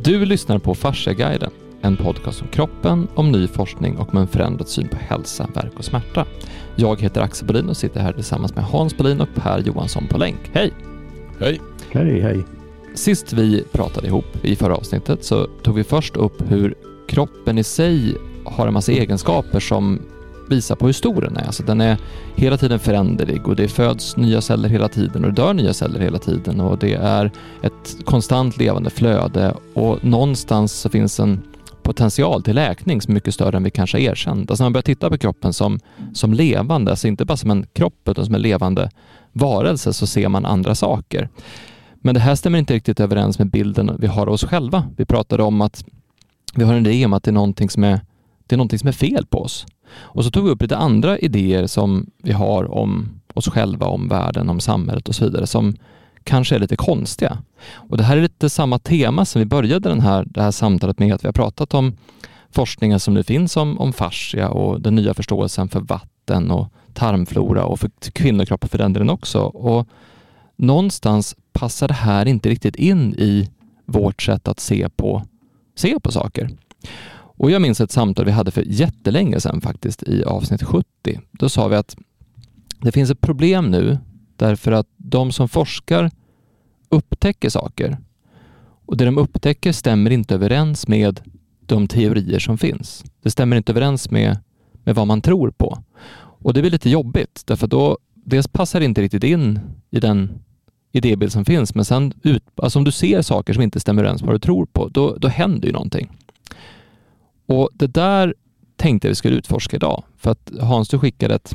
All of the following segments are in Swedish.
Du lyssnar på Fasciaguiden, en podcast om kroppen, om ny forskning och med en förändrad syn på hälsa, verk och smärta. Jag heter Axel Bolin och sitter här tillsammans med Hans Bolin och Per Johansson på länk. Hej! Hej! Hej, hej. Sist vi pratade ihop i förra avsnittet så tog vi först upp hur kroppen i sig har en massa egenskaper som visar på hur stor den är. Alltså den är hela tiden föränderlig och det föds nya celler hela tiden och det dör nya celler hela tiden och det är ett konstant levande flöde och någonstans så finns en potential till läkning som är mycket större än vi kanske har erkänt. Alltså när man börjar titta på kroppen som, som levande, alltså inte bara som en kropp utan som en levande varelse så ser man andra saker. Men det här stämmer inte riktigt överens med bilden vi har av oss själva. Vi pratade om att vi har en idé om att det är någonting som är, det är, någonting som är fel på oss. Och så tog vi upp lite andra idéer som vi har om oss själva, om världen, om samhället och så vidare som kanske är lite konstiga. Och det här är lite samma tema som vi började den här, det här samtalet med, att vi har pratat om forskningen som nu finns om, om fascia och den nya förståelsen för vatten och tarmflora och för kvinnokroppen för den delen också. Och någonstans passar det här inte riktigt in i vårt sätt att se på, se på saker. Och jag minns ett samtal vi hade för jättelänge sedan faktiskt i avsnitt 70. Då sa vi att det finns ett problem nu därför att de som forskar upptäcker saker och det de upptäcker stämmer inte överens med de teorier som finns. Det stämmer inte överens med, med vad man tror på. Och det blir lite jobbigt därför då dels passar det inte riktigt in i den idébild som finns, men sen ut, alltså om du ser saker som inte stämmer överens med vad du tror på, då, då händer ju någonting. Och det där tänkte jag vi skulle utforska idag. För att Hans, du skickade ett,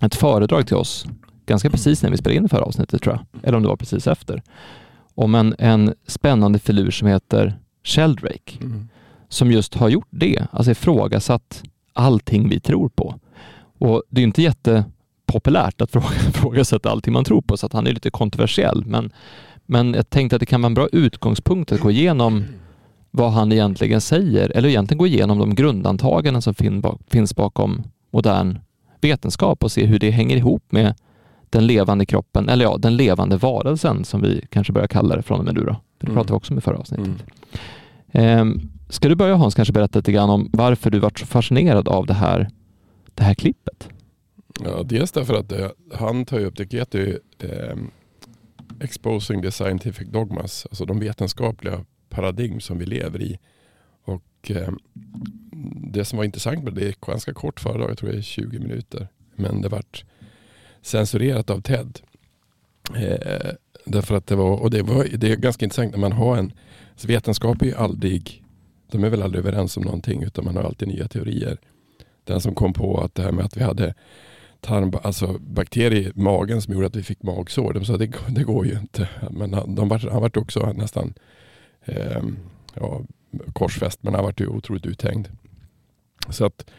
ett föredrag till oss ganska precis när vi spelade in det förra avsnittet tror jag, eller om det var precis efter, om en, en spännande filur som heter Sheldrake, mm. som just har gjort det, alltså ifrågasatt allting vi tror på. Och det är inte jättepopulärt att ifrågasätta allting man tror på, så att han är lite kontroversiell, men, men jag tänkte att det kan vara en bra utgångspunkt att gå igenom vad han egentligen säger, eller egentligen gå igenom de grundantaganden som finns bakom modern vetenskap och se hur det hänger ihop med den levande kroppen, eller ja, den levande varelsen som vi kanske börjar kalla det från och med nu då. Det mm. pratade vi också om i förra avsnittet. Mm. Eh, ska du börja Hans, kanske berätta lite grann om varför du varit så fascinerad av det här, det här klippet? Ja, dels därför att det, han tar upp, det heter ju eh, Exposing the Scientific Dogmas, alltså de vetenskapliga paradigm som vi lever i. Och eh, Det som var intressant med det, det är ganska kort föredrag, jag tror det är 20 minuter. Men det vart censurerat av TED. Eh, därför att det var, och det, var, det är ganska intressant när man har en, alltså vetenskap är ju aldrig, de är väl aldrig överens om någonting utan man har alltid nya teorier. Den som kom på att det här med att vi hade tarm, alltså bakterier i magen som gjorde att vi fick magsår. De sa att det, det går ju inte. Men han, de var, han var också nästan eh, ja, korsfäst men han varit ju otroligt uthängd. Så att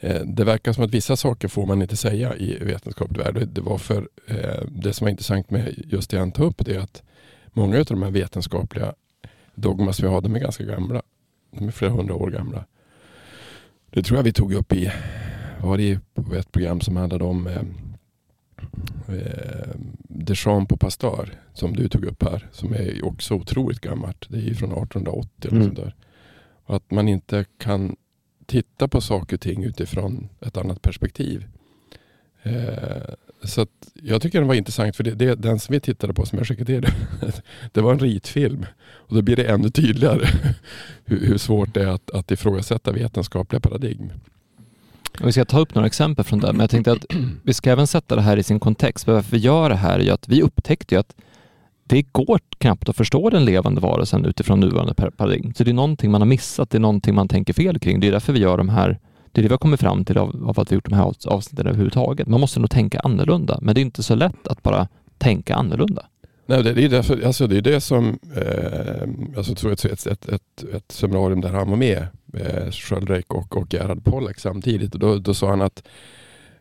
eh, det verkar som att vissa saker får man inte säga i vetenskaplig värld. Det, var för, eh, det som var intressant med just det han tog upp det är att många av de här vetenskapliga dogma som vi har, de är ganska gamla. De är flera hundra år gamla. Det tror jag vi tog upp i var det ett program som handlade om eh, eh, Deschamps på Pasteur som du tog upp här. Som är också otroligt gammalt. Det är ju från 1880 eller mm. sånt där. Och att man inte kan titta på saker och ting utifrån ett annat perspektiv. Eh, så jag tycker den var intressant för det, det, den som vi tittade på som jag skickade det, det var en ritfilm. Och då blir det ännu tydligare hur, hur svårt det är att, att ifrågasätta vetenskapliga paradigm. Vi ska ta upp några exempel från det, men jag tänkte att vi ska även sätta det här i sin kontext. För varför vi gör det här är att vi upptäckte att det går knappt att förstå den levande varelsen utifrån nuvarande paradigm. Så det är någonting man har missat, det är någonting man tänker fel kring. Det är därför vi gör de här, det är det vi har kommit fram till av, av att vi gjort de här avsnitten överhuvudtaget. Man måste nog tänka annorlunda, men det är inte så lätt att bara tänka annorlunda. Nej, det, är därför, alltså det är det som, eh, alltså tror ett, ett, ett, ett, ett seminarium där han var med, eh, Sköldreik och, och Gerhard Pollack samtidigt. Och då, då sa han att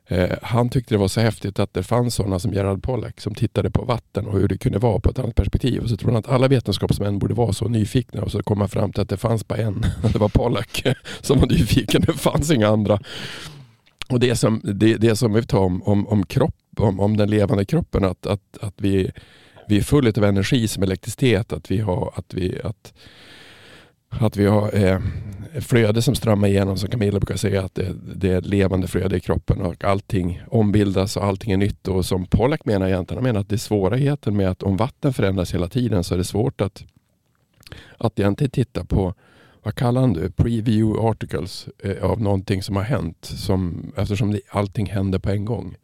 eh, han tyckte det var så häftigt att det fanns sådana som Gerhard Pollack som tittade på vatten och hur det kunde vara på ett annat perspektiv. Och så tror han att alla vetenskapsmän borde vara så nyfikna och så kom han fram till att det fanns bara en, det var Pollack som var nyfiken, det fanns inga andra. Och det som, det, det som vi tar om, om, om kropp, om, om den levande kroppen, att, att, att vi vi är fulla av energi som elektricitet. Att vi har, att vi, att, att vi har eh, flöde som strömmar igenom som Camilla brukar säga att det, det, är ett levande flöde i kroppen och allting ombildas och allting är nytt. Och som Pollack menar egentligen, han menar att det är svårigheten med att om vatten förändras hela tiden så är det svårt att, att egentligen titta på vad kallar han det? Preview articles eh, av någonting som har hänt som, eftersom det, allting händer på en gång.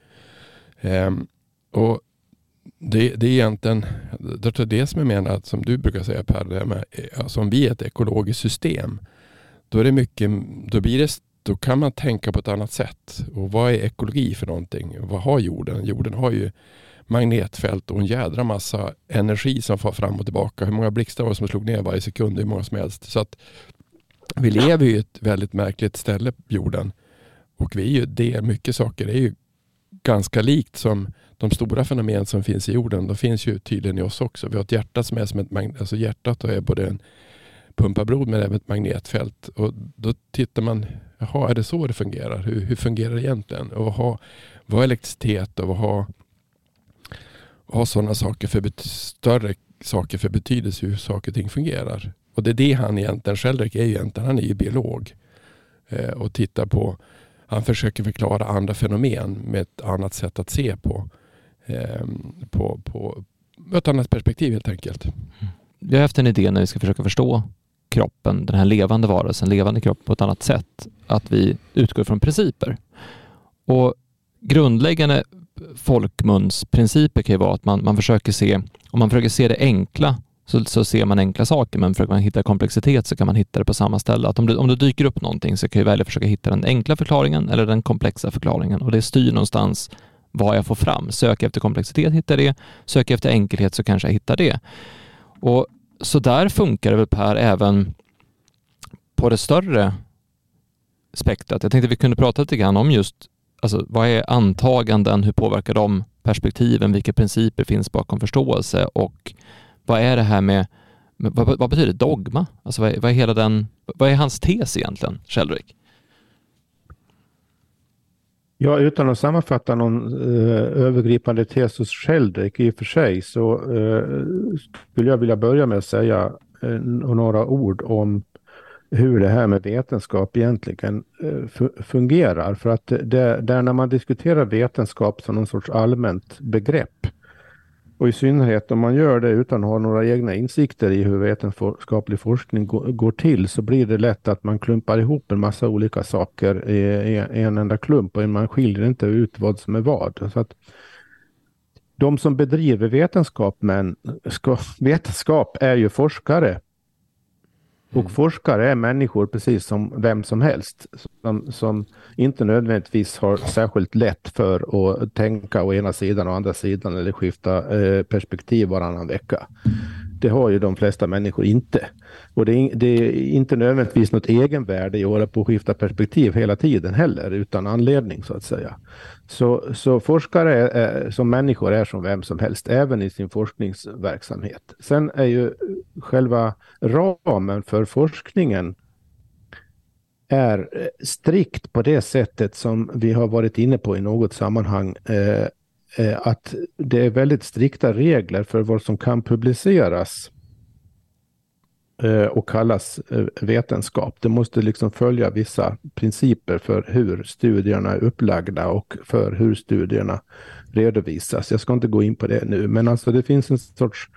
Eh, och det, det är egentligen det, är det som jag menar, som du brukar säga Per, det med, alltså om vi är ett ekologiskt system då är det mycket, då blir det då kan man tänka på ett annat sätt. Och vad är ekologi för någonting? Vad har jorden? Jorden har ju magnetfält och en jädra massa energi som far fram och tillbaka. Hur många blixtar var det som slog ner varje sekund? Hur många som helst. Så att vi lever i ett väldigt märkligt ställe på jorden. Och vi är ju det, mycket saker är ju ganska likt som de stora fenomen som finns i jorden. De finns ju tydligen i oss också. Vi har ett hjärta som är som ett magnet, alltså hjärtat är både en pumpablod men även ett magnetfält. Och då tittar man, jaha är det så det fungerar? Hur, hur fungerar det egentligen? Och vad har, vad har elektricitet och vad har, vad har sådana saker för större saker för betydelse hur saker och ting fungerar? Och det är det han egentligen, Sheldrick är ju egentligen, han är ju biolog. Eh, och tittar på, han försöker förklara andra fenomen med ett annat sätt att se på, eh, på, på ett annat perspektiv helt enkelt. Vi har haft en idé när vi ska försöka förstå kroppen, den här levande varelsen, levande kropp på ett annat sätt. Att vi utgår från principer. Och grundläggande folkmunsprinciper kan ju vara att man, man försöker se, om man försöker se det enkla så, så ser man enkla saker, men försöker man hitta komplexitet så kan man hitta det på samma ställe. Att om, det, om det dyker upp någonting så kan jag välja att försöka hitta den enkla förklaringen eller den komplexa förklaringen och det styr någonstans vad jag får fram. Söker jag efter komplexitet hittar jag det, söker jag efter enkelhet så kanske jag hittar det. Och så där funkar det väl Per även på det större spektrat. Jag tänkte vi kunde prata lite grann om just alltså, vad är antaganden, hur påverkar de perspektiven, vilka principer finns bakom förståelse och vad är det här med, vad, vad, betyder dogma? Alltså vad är, vad är, hela den, vad är hans tes egentligen, Sheldrick? Ja, utan att sammanfatta någon eh, övergripande tes hos Sheldrick i och för sig så eh, skulle jag vilja börja med att säga eh, några ord om hur det här med vetenskap egentligen eh, fungerar. För att det, där när man diskuterar vetenskap som någon sorts allmänt begrepp och i synnerhet om man gör det utan att ha några egna insikter i hur vetenskaplig forskning går till så blir det lätt att man klumpar ihop en massa olika saker i en enda klump och man skiljer inte ut vad som är vad. Så att de som bedriver vetenskap, men ska, vetenskap är ju forskare och mm. forskare är människor precis som vem som helst som, som, inte nödvändigtvis har särskilt lätt för att tänka å ena sidan och andra sidan eller skifta eh, perspektiv varannan vecka. Det har ju de flesta människor inte. Och det är, det är inte nödvändigtvis något egenvärde i att hålla på att skifta perspektiv hela tiden heller, utan anledning så att säga. Så, så forskare är, som människor är som vem som helst, även i sin forskningsverksamhet. Sen är ju själva ramen för forskningen är eh, strikt på det sättet som vi har varit inne på i något sammanhang. Eh, eh, att det är väldigt strikta regler för vad som kan publiceras Eh, och kallas eh, vetenskap. Det måste liksom följa vissa principer för hur studierna är upplagda och för hur studierna redovisas. Jag ska inte gå in på det nu, men alltså det finns en sorts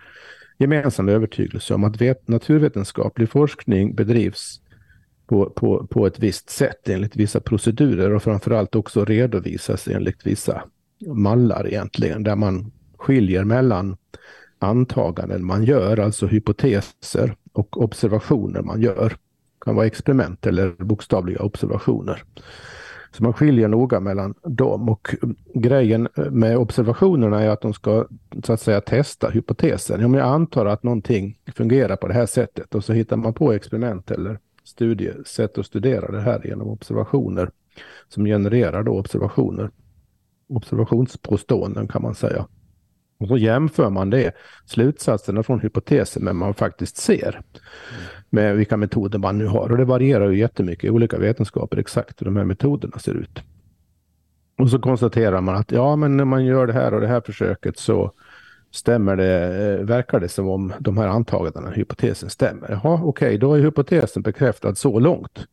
gemensam övertygelse om att vet, naturvetenskaplig forskning bedrivs på, på, på ett visst sätt enligt vissa procedurer och framförallt också redovisas enligt vissa mallar egentligen, där man skiljer mellan antaganden man gör, alltså hypoteser och observationer man gör. Det kan vara experiment eller bokstavliga observationer. Så man skiljer noga mellan dem och grejen med observationerna är att de ska så att säga testa hypotesen. Om jag antar att någonting fungerar på det här sättet och så hittar man på experiment eller studie, sätt att studera det här genom observationer som genererar då observationer. Observationspåståenden kan man säga. Och så jämför man det, slutsatserna från hypotesen med vad man faktiskt ser. Med vilka metoder man nu har. Och det varierar ju jättemycket i olika vetenskaper exakt hur de här metoderna ser ut. Och så konstaterar man att ja, men när man gör det här och det här försöket så, stämmer det, eh, verkar det som om de här antagandena, hypotesen stämmer. Jaha, okej, okay, då är hypotesen bekräftad så långt.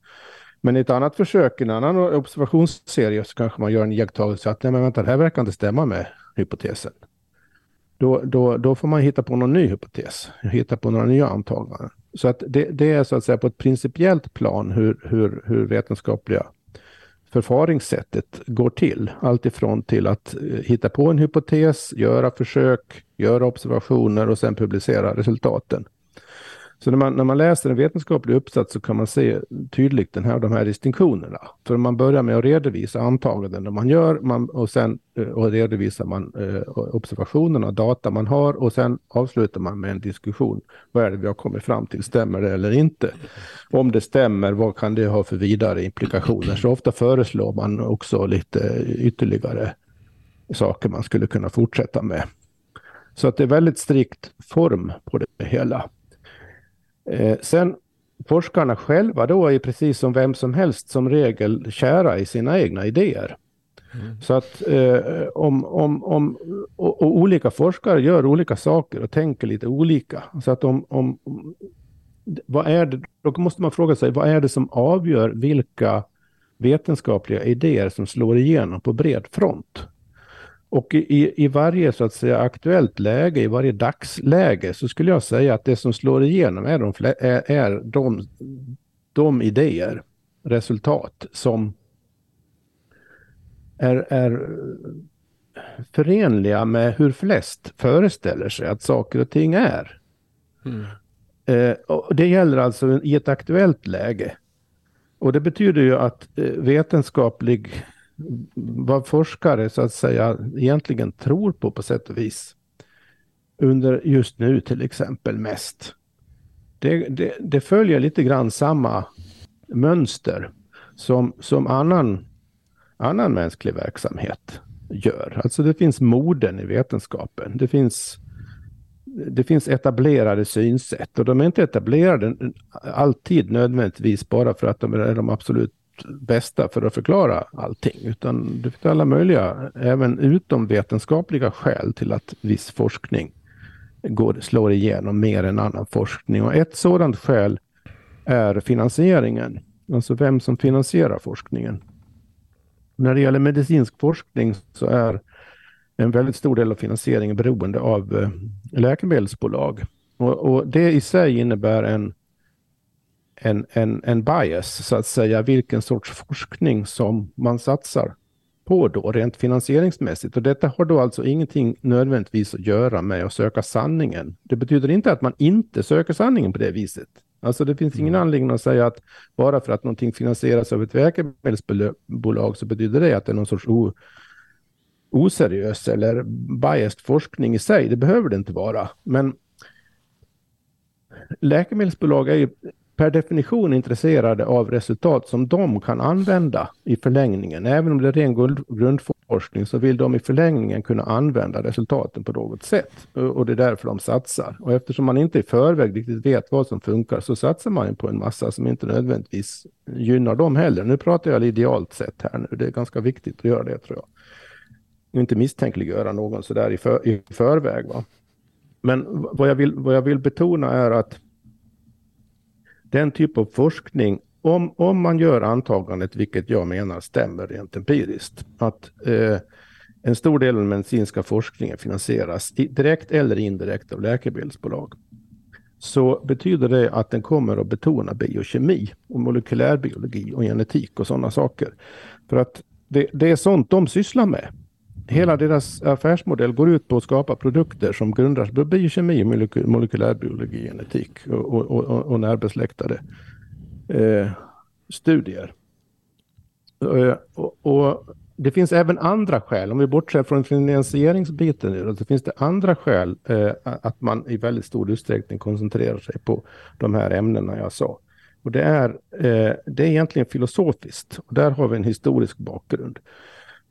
Men i ett annat försök, i en annan observationsserie, så kanske man gör en iakttagelse att nej men vänta, det här verkar inte stämma med hypotesen. Då, då, då får man hitta på någon ny hypotes, hitta på några nya antaganden. Så att det, det är så att säga på ett principiellt plan hur, hur, hur vetenskapliga förfaringssättet går till. Alltifrån till att eh, hitta på en hypotes, göra försök, göra observationer och sen publicera resultaten. Så när man, när man läser en vetenskaplig uppsats så kan man se tydligt den här, de här distinktionerna. För man börjar med att redovisa antaganden man gör man, och sen eh, och redovisar man eh, observationerna data man har och sen avslutar man med en diskussion. Vad är det vi har kommit fram till? Stämmer det eller inte? Om det stämmer, vad kan det ha för vidare implikationer? Så ofta föreslår man också lite ytterligare saker man skulle kunna fortsätta med. Så att det är väldigt strikt form på det hela. Eh, sen forskarna själva då är precis som vem som helst som regel kära i sina egna idéer. Mm. Så att eh, om, om, om och, och, olika forskare gör olika saker och tänker lite olika. Så att om, om vad är det, då måste man fråga sig vad är det som avgör vilka vetenskapliga idéer som slår igenom på bred front? Och i, i varje så att säga aktuellt läge, i varje dagsläge, så skulle jag säga att det som slår igenom är de, är, är de, de idéer, resultat som är, är förenliga med hur flest föreställer sig att saker och ting är. Mm. Eh, och det gäller alltså i ett aktuellt läge. Och det betyder ju att eh, vetenskaplig vad forskare så att säga egentligen tror på på sätt och vis. Under just nu till exempel mest. Det, det, det följer lite grann samma mönster som, som annan, annan mänsklig verksamhet gör. Alltså det finns moden i vetenskapen. Det finns, det finns etablerade synsätt och de är inte etablerade alltid nödvändigtvis bara för att de är de absolut bästa för att förklara allting, utan det finns alla möjliga, även utom vetenskapliga skäl till att viss forskning går, slår igenom mer än annan forskning. Och ett sådant skäl är finansieringen, alltså vem som finansierar forskningen. När det gäller medicinsk forskning så är en väldigt stor del av finansieringen beroende av eh, läkemedelsbolag. Och, och det i sig innebär en en, en, en bias, så att säga, vilken sorts forskning som man satsar på då, rent finansieringsmässigt. Och detta har då alltså ingenting nödvändigtvis att göra med att söka sanningen. Det betyder inte att man inte söker sanningen på det viset. Alltså det finns ingen mm. anledning att säga att bara för att någonting finansieras av ett läkemedelsbolag så betyder det att det är någon sorts o, oseriös eller biased forskning i sig. Det behöver det inte vara. Men läkemedelsbolag är ju per definition intresserade av resultat som de kan använda i förlängningen. Även om det är ren grundforskning så vill de i förlängningen kunna använda resultaten på något sätt. Och det är därför de satsar. Och eftersom man inte i förväg riktigt vet vad som funkar så satsar man på en massa som inte nödvändigtvis gynnar dem heller. Nu pratar jag idealt sett här nu. Det är ganska viktigt att göra det tror jag. Och inte misstänkliggöra någon sådär i, för, i förväg. Va? Men vad jag, vill, vad jag vill betona är att den typ av forskning, om, om man gör antagandet, vilket jag menar stämmer rent empiriskt, att eh, en stor del av den medicinska forskningen finansieras direkt eller indirekt av läkemedelsbolag, så betyder det att den kommer att betona biokemi och molekylärbiologi och genetik och sådana saker. För att det, det är sånt de sysslar med hela deras affärsmodell går ut på att skapa produkter som grundas på biokemi, molekylärbiologi, genetik och, och, och, och närbesläktade eh, studier. Eh, och, och, det finns även andra skäl, om vi bortser från finansieringsbiten nu, så finns det andra skäl eh, att man i väldigt stor utsträckning koncentrerar sig på de här ämnena jag sa. Och det är, eh, det är egentligen filosofiskt och där har vi en historisk bakgrund.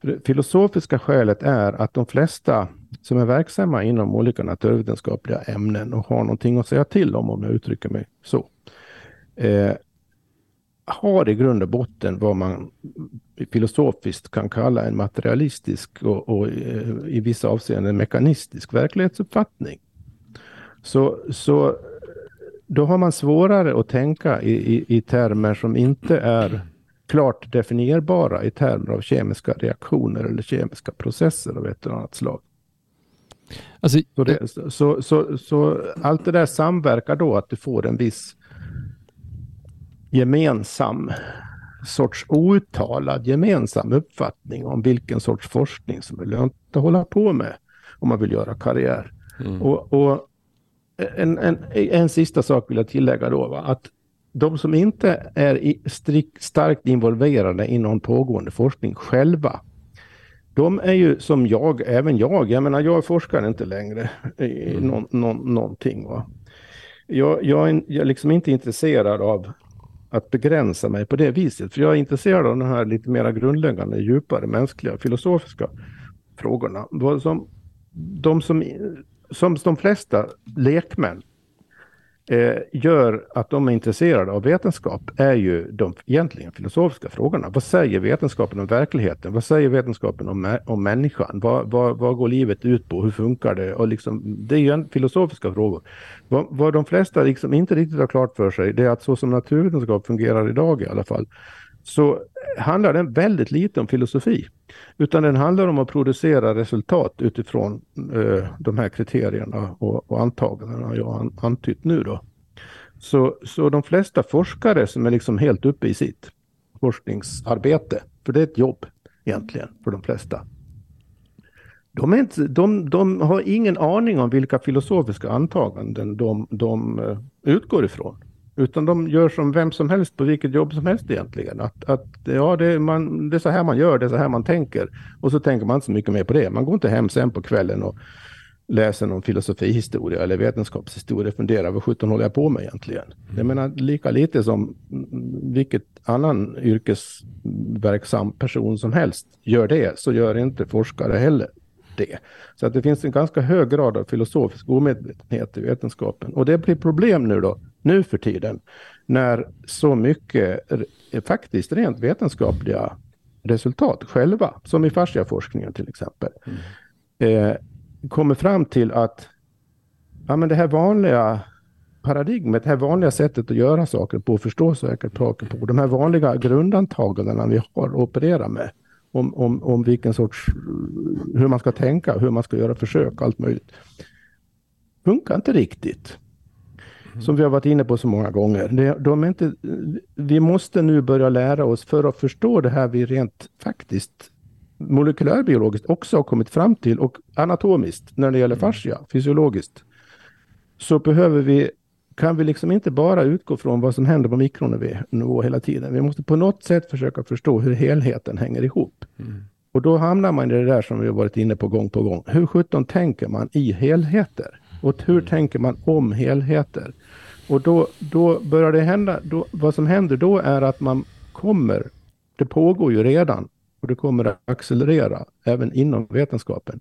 Det filosofiska skälet är att de flesta som är verksamma inom olika naturvetenskapliga ämnen och har någonting att säga till om, om jag uttrycker mig så, eh, har i grund och botten vad man filosofiskt kan kalla en materialistisk och, och eh, i vissa avseenden mekanistisk verklighetsuppfattning. Så, så eh, då har man svårare att tänka i, i, i termer som inte är klart definierbara i termer av kemiska reaktioner eller kemiska processer av ett eller annat slag. Alltså, så, det, så, så, så, allt det där samverkar då att du får en viss gemensam sorts outtalad gemensam uppfattning om vilken sorts forskning som är lönt att hålla på med om man vill göra karriär. Mm. Och, och en, en, en, sista sak vill jag tillägga då, va? att de som inte är strikt, starkt involverade i någon pågående forskning själva, de är ju som jag, även jag, jag menar jag forskar inte längre i mm. någon, någon, någonting. Va? Jag, jag, är, jag är liksom inte intresserad av att begränsa mig på det viset. För jag är intresserad av de här lite mer grundläggande, djupare mänskliga, filosofiska frågorna. Som, de som, som de flesta lekmän eh, gör att de är intresserade av vetenskap är ju de egentligen filosofiska frågorna. Vad säger vetenskapen om verkligheten? Vad säger vetenskapen om, om människan? Vad, vad, vad går livet ut på? Hur funkar det? Och liksom, det är ju filosofiska frågor. Vad, vad de flesta liksom inte riktigt har klart för sig det är att så som naturvetenskap fungerar idag i alla fall så handlar den väldigt lite om filosofi. Utan den handlar om att producera resultat utifrån eh, de här kriterierna och, och antagandena jag har antytt nu då. Så, så de flesta forskare som är liksom helt uppe i sitt forskningsarbete, för det är ett jobb egentligen för de flesta. De, är inte, de, de har ingen aning om vilka filosofiska antaganden de, de eh, utgår ifrån. Utan de gör som vem som helst på vilket jobb som helst egentligen. Att, att ja, det man, det är så här man gör, det är så här man tänker. Och så tänker man inte så mycket mer på det. Man går inte hem sen på kvällen och läser någon filosofihistoria eller vetenskapshistoria och funderar vad sjutton håller jag på med egentligen. Mm. Jag menar lika lite som vilket annan yrkesverksam person som helst gör det så gör inte forskare heller det. Så att det finns en ganska hög grad av filosofisk omedvetenhet i vetenskapen. Och det blir problem nu då nu för tiden när så mycket faktiskt rent vetenskapliga resultat själva, som i fasciaforskningen till exempel, mm. eh, kommer fram till att ja, men det här vanliga paradigmet, det här vanliga sättet att göra saker på, förstå saker på, de här vanliga grundantagandena vi har att operera med om, om, om vilken sorts, hur man ska tänka, hur man ska göra försök, allt möjligt. Funkar inte riktigt. Mm. Som vi har varit inne på så många gånger. Det, de inte, vi måste nu börja lära oss för att förstå det här vi rent faktiskt molekylärbiologiskt också har kommit fram till och anatomiskt när det gäller mm. fascia, fysiologiskt. Så behöver vi, kan vi liksom inte bara utgå från vad som händer på mikronivå hela tiden. Vi måste på något sätt försöka förstå hur helheten hänger ihop. Mm. Och då hamnar man i det där som vi har varit inne på gång på gång. Hur sjutton tänker man i helheter? Och hur tänker man om helheter? Och då, då börjar det hända, då, vad som händer då är att man kommer, det pågår ju redan och det kommer att accelerera även inom vetenskapen.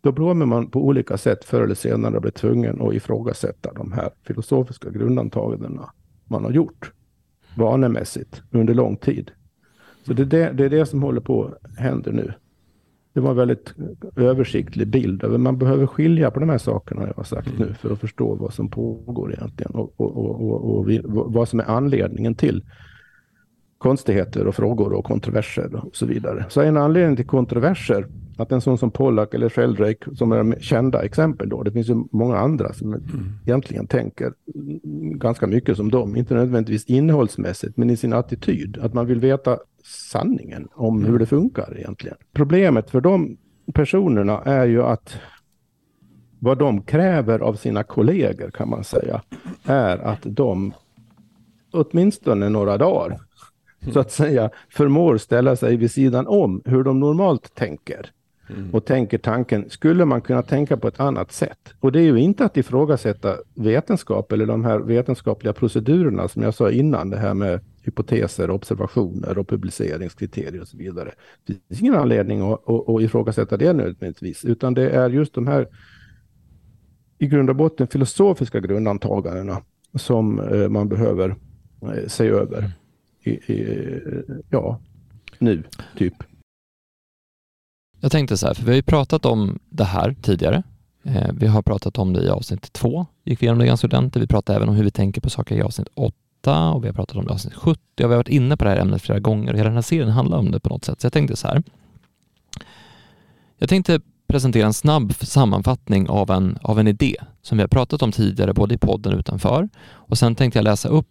Då kommer man på olika sätt förr eller senare bli tvungen att ifrågasätta de här filosofiska grundantagandena man har gjort vanemässigt under lång tid. Så det är det, det är det som håller på att hända nu det var en väldigt översiktlig bild. Man behöver skilja på de här sakerna jag har sagt mm. nu för att förstå vad som pågår egentligen och, och, och, och, vad som är anledningen till konstigheter och frågor och kontroverser och så vidare. Så en anledning till kontroverser, att en sån som Pollack eller Sheldrake, som är kända exempel då, det finns ju många andra som mm. egentligen tänker ganska mycket som dem, inte nödvändigtvis innehållsmässigt, men i sin attityd, att man vill veta sanningen om hur det funkar egentligen. Problemet för de personerna är ju att vad de kräver av sina kollegor kan man säga är att de åtminstone några dagar så att säga förmår ställa sig vid sidan om hur de normalt tänker. Mm. Och tänker tanken, skulle man kunna tänka på ett annat sätt? Och det är ju inte att ifrågasätta vetenskap eller de här vetenskapliga procedurerna som jag sa innan, det här med hypoteser, observationer och publiceringskriterier och så vidare. Det finns ingen anledning att, att, att ifrågasätta det nödvändigtvis, utan det är just de här i grund och botten filosofiska grundantagandena som eh, man behöver eh, se över ja, nu, typ. Jag tänkte så här, för vi har ju pratat om det här tidigare. Eh, vi har pratat om det i avsnitt två, gick vi igenom det ganska ordentligt. Vi pratade även om hur vi tänker på saker i avsnitt åtta och vi har pratat om det i avsnitt 70 och vi har varit inne på det här ämnet flera gånger och hela den här serien handlar om det på något sätt. Så jag tänkte så här. Jag tänkte presentera en snabb sammanfattning av en, av en idé som vi har pratat om tidigare, både i podden och utanför. Och sen tänkte jag läsa upp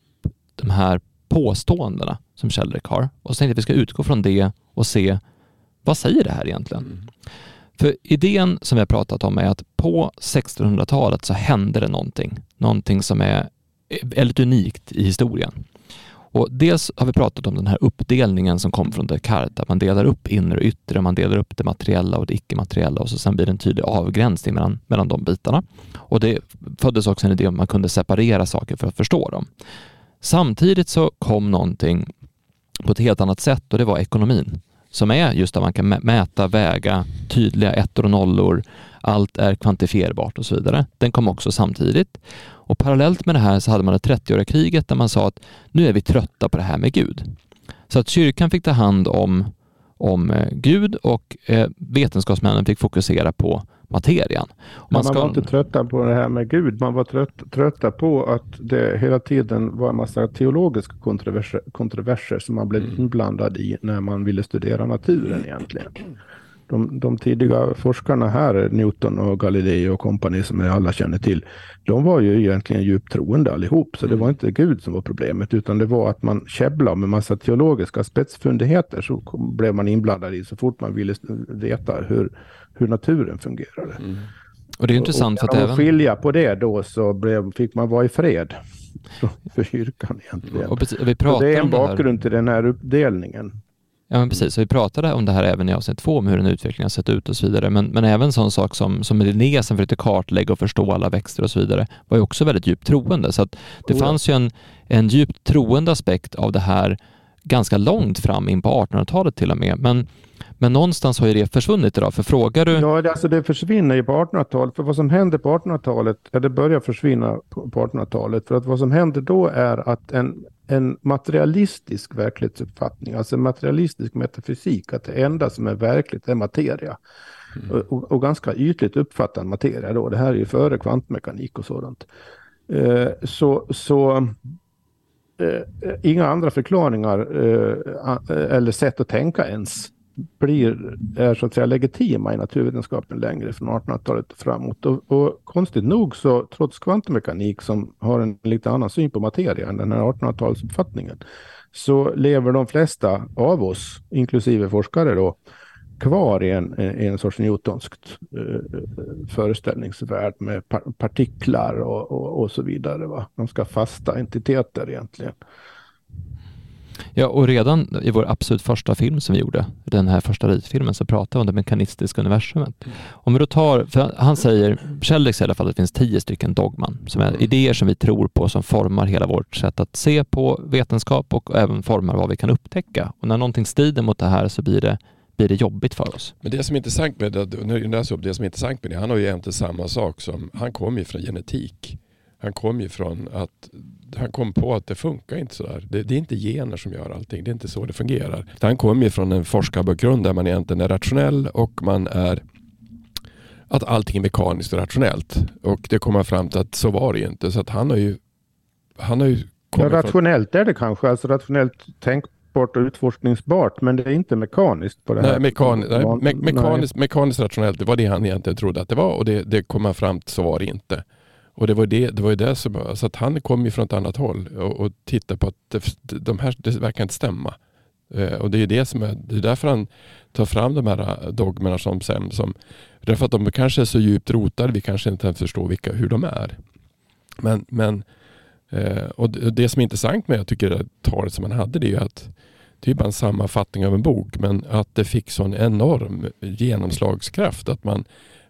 de här påståendena som Sheldrick har. Och så tänkte jag att vi ska utgå från det och se vad säger det här egentligen? Mm. För idén som vi har pratat om är att på 1600-talet så hände det någonting. Någonting som är väldigt unikt i historien. Och dels har vi pratat om den här uppdelningen som kom från Descartes, att man delar upp inre och yttre, man delar upp det materiella och det icke-materiella och så sen blir det en tydlig avgränsning mellan, mellan de bitarna. Och det föddes också en idé om att man kunde separera saker för att förstå dem. Samtidigt så kom någonting på ett helt annat sätt och det var ekonomin som är just att man kan mäta, väga, tydliga ettor och nollor, allt är kvantifierbart och så vidare. Den kom också samtidigt. Och parallellt med det här så hade man det 30-åriga kriget där man sa att nu är vi trötta på det här med Gud. Så att kyrkan fick ta hand om, om eh, Gud och eh, vetenskapsmännen fick fokusera på materian. Man, ska... man var inte trötta på det här med Gud, man var trött, trötta på att det hela tiden var en massa teologiska kontroverser, kontroverser som man blev mm. inblandad i när man ville studera naturen egentligen de, de tidiga forskarna här, Newton och Galilei och kompani som alla känner till, de var ju egentligen djupt troende allihop. Så det mm. var inte Gud som var problemet, utan det var att man käbblade med massa teologiska spetsfundigheter så blev man inblandad i så fort man ville veta hur, hur naturen fungerade. Mm. Och det är intressant och, och för att även... skilja på det då så blev, fick man vara i fred för kyrkan egentligen. Och vi pratar det är en bakgrund till den här uppdelningen. Ja, men precis. Så vi pratade om det här även i avsnitt två, om hur den utvecklingen har sett ut och så vidare. Men, men även sån sak som, som Linné som försökte kartlägga och förstå alla växter och så vidare var ju också väldigt djupt troende. Så att det oh. fanns ju en, en djupt troende aspekt av det här ganska långt fram in på 1800-talet till och med. Men, men någonstans har ju det försvunnit idag. För frågar du... Ja, det, alltså det försvinner ju på 1800-talet. För vad som händer på 1800-talet, ja, det börjar försvinna på, på 1800-talet. För att vad som händer då är att en en materialistisk verklighetsuppfattning, alltså en materialistisk metafysik, att det enda som är verkligt är materia. Mm. Och, och, ganska ytligt uppfattad materia då. Det här är ju före kvantmekanik och sådant. Eh, så så eh, inga andra förklaringar eh, eller sätt att tänka ens blir, är så att säga legitima i naturvetenskapen längre från 1800-talet och framåt. Och, och, konstigt nog så trots kvantmekanik som har en lite annan syn på materia än den här 1800-talsuppfattningen så lever de flesta av oss, inklusive forskare då, kvar i en, i en sorts newtonskt eh, föreställningsvärld med par partiklar och, och, och, så vidare. Va? De ska fasta entiteter egentligen. Ja, och redan i vår absolut första film som vi gjorde, den här första ritfilmen, så pratade vi om det mekanistiska universumet. Mm. Om vi då tar, för han säger, säger i alla fall att det finns tio stycken dogman, som är mm. idéer som vi tror på, som formar hela vårt sätt att se på vetenskap och även formar vad vi kan upptäcka. Och när någonting strider mot det här så blir det blir det jobbigt för oss. Men det som är intressant med det, nu läser upp det som är intressant med det, han har ju egentligen samma sak som, han kommer ju från genetik. Han kom ju från att han kom på att det funkar inte sådär. Det, det är inte gener som gör allting. Det är inte så det fungerar. Han kom ju från en forskarbakgrund där man egentligen är rationell och man är att allting är mekaniskt och rationellt. Och det kommer fram till att så var det ju inte. Så att han har ju, han har ju ja, rationellt är det kanske. Alltså rationellt tänkbart och utforskningsbart. Men det är inte mekaniskt på det nej, här. Mekan, nej, me mekaniskt, mekaniskt rationellt, det var det han egentligen trodde att det var. Och det, det kom han fram till så var det inte. Och det var, det, det var ju det som, så att han kom ju från ett annat håll och, och tittade på att det, de här, det verkar inte stämma. Eh, och det är det som är, det är därför han tar fram de här eh, dogmerna som sen, som, därför att de kanske är så djupt rotade, vi kanske inte ens förstår vilka, hur de är. Men, men eh, och det som är intressant med jag tycker det talet som han hade det är ju att det är bara en sammanfattning av en bok men att det fick sån enorm genomslagskraft att man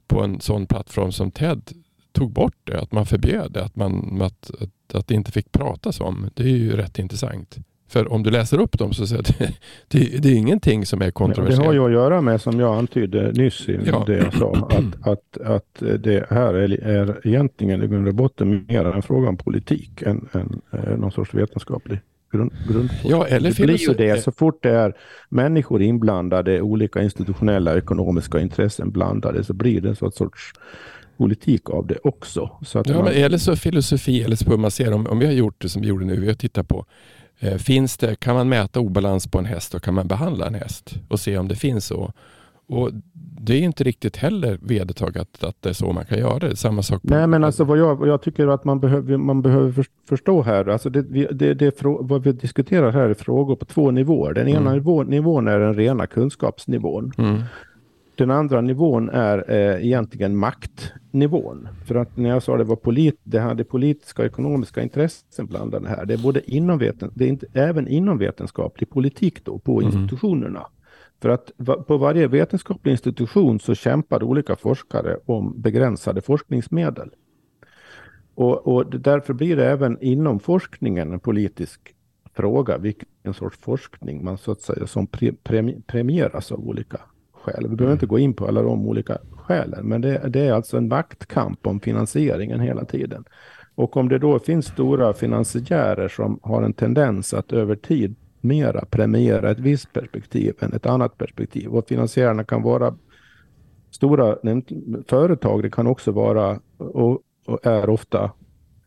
på en sån plattform som TED tog bort det, att man förbjöd det, att, man, att, att, att det inte fick pratas om. Det är ju rätt intressant. För om du läser upp dem så säger det, det, det är ingenting som är kontroversiellt. Det har ju att göra med, som jag antydde nyss i ja. det jag sa, att, att, att det här är, är egentligen i grund och botten mer en fråga om politik än, än, än någon sorts vetenskaplig grund, grundforskning. Ja, eller det blir ju det så fort det är människor inblandade, olika institutionella och ekonomiska intressen blandade, så blir det en sorts politik av det också. Så att ja, man... men eller så filosofi eller så man ser om, om vi har gjort det som vi gjorde nu, vi har tittat på eh, Finns det, kan man mäta obalans på en häst och kan man behandla en häst och se om det finns så? Och det är inte riktigt heller vedertaget att det är så man kan göra det. Samma sak. På... Nej, men alltså vad jag, jag tycker att man behöver, man behöver förstå här, alltså det, det, det, vad vi diskuterar här är frågor på två nivåer. Den ena mm. nivå, nivån är den rena kunskapsnivån. Mm. Den andra nivån är eh, egentligen maktnivån. För att när jag sa det var polit, det hade politiska och ekonomiska intressen blandade här. Det är både inom veten, det är inte, även inom vetenskaplig politik då på mm. institutionerna. För att på varje vetenskaplig institution så kämpar olika forskare om begränsade forskningsmedel. Och, och därför blir det även inom forskningen en politisk fråga vilken sorts forskning man så att säga som pre, premieras av olika skäl. Vi behöver mm. inte gå in på alla de olika skälen, men det, det är alltså en maktkamp om finansieringen hela tiden. Och om det då finns stora finansiärer som har en tendens att över tid mera premiera ett visst perspektiv än ett annat perspektiv. Och finansiärerna kan vara stora företag, det kan också vara och, och är ofta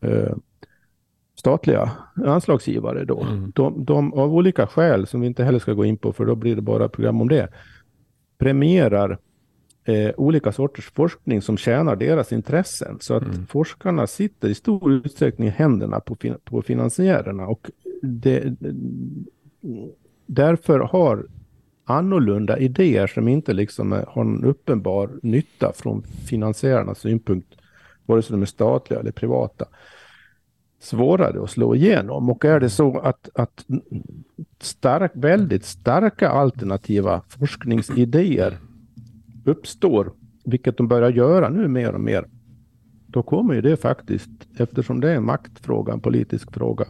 eh, statliga anslagsgivare då. Mm. De, de, av olika skäl som vi inte heller ska gå in på för då blir det bara program om det, premierar eh, olika sorters forskning som tjänar deras intressen. Så att mm. forskarna sitter i stor utsträckning i händerna på, fin på finansiärerna och det, därför har annorlunda idéer som inte liksom har en uppenbar nytta från finansiärernas synpunkt, vare sig de är statliga eller privata, svårare att slå igenom. Och är det så att, att stark, väldigt starka alternativa forskningsidéer uppstår, vilket de börjar göra nu mer och mer, då kommer ju det faktiskt, eftersom det är en maktfråga, en politisk fråga,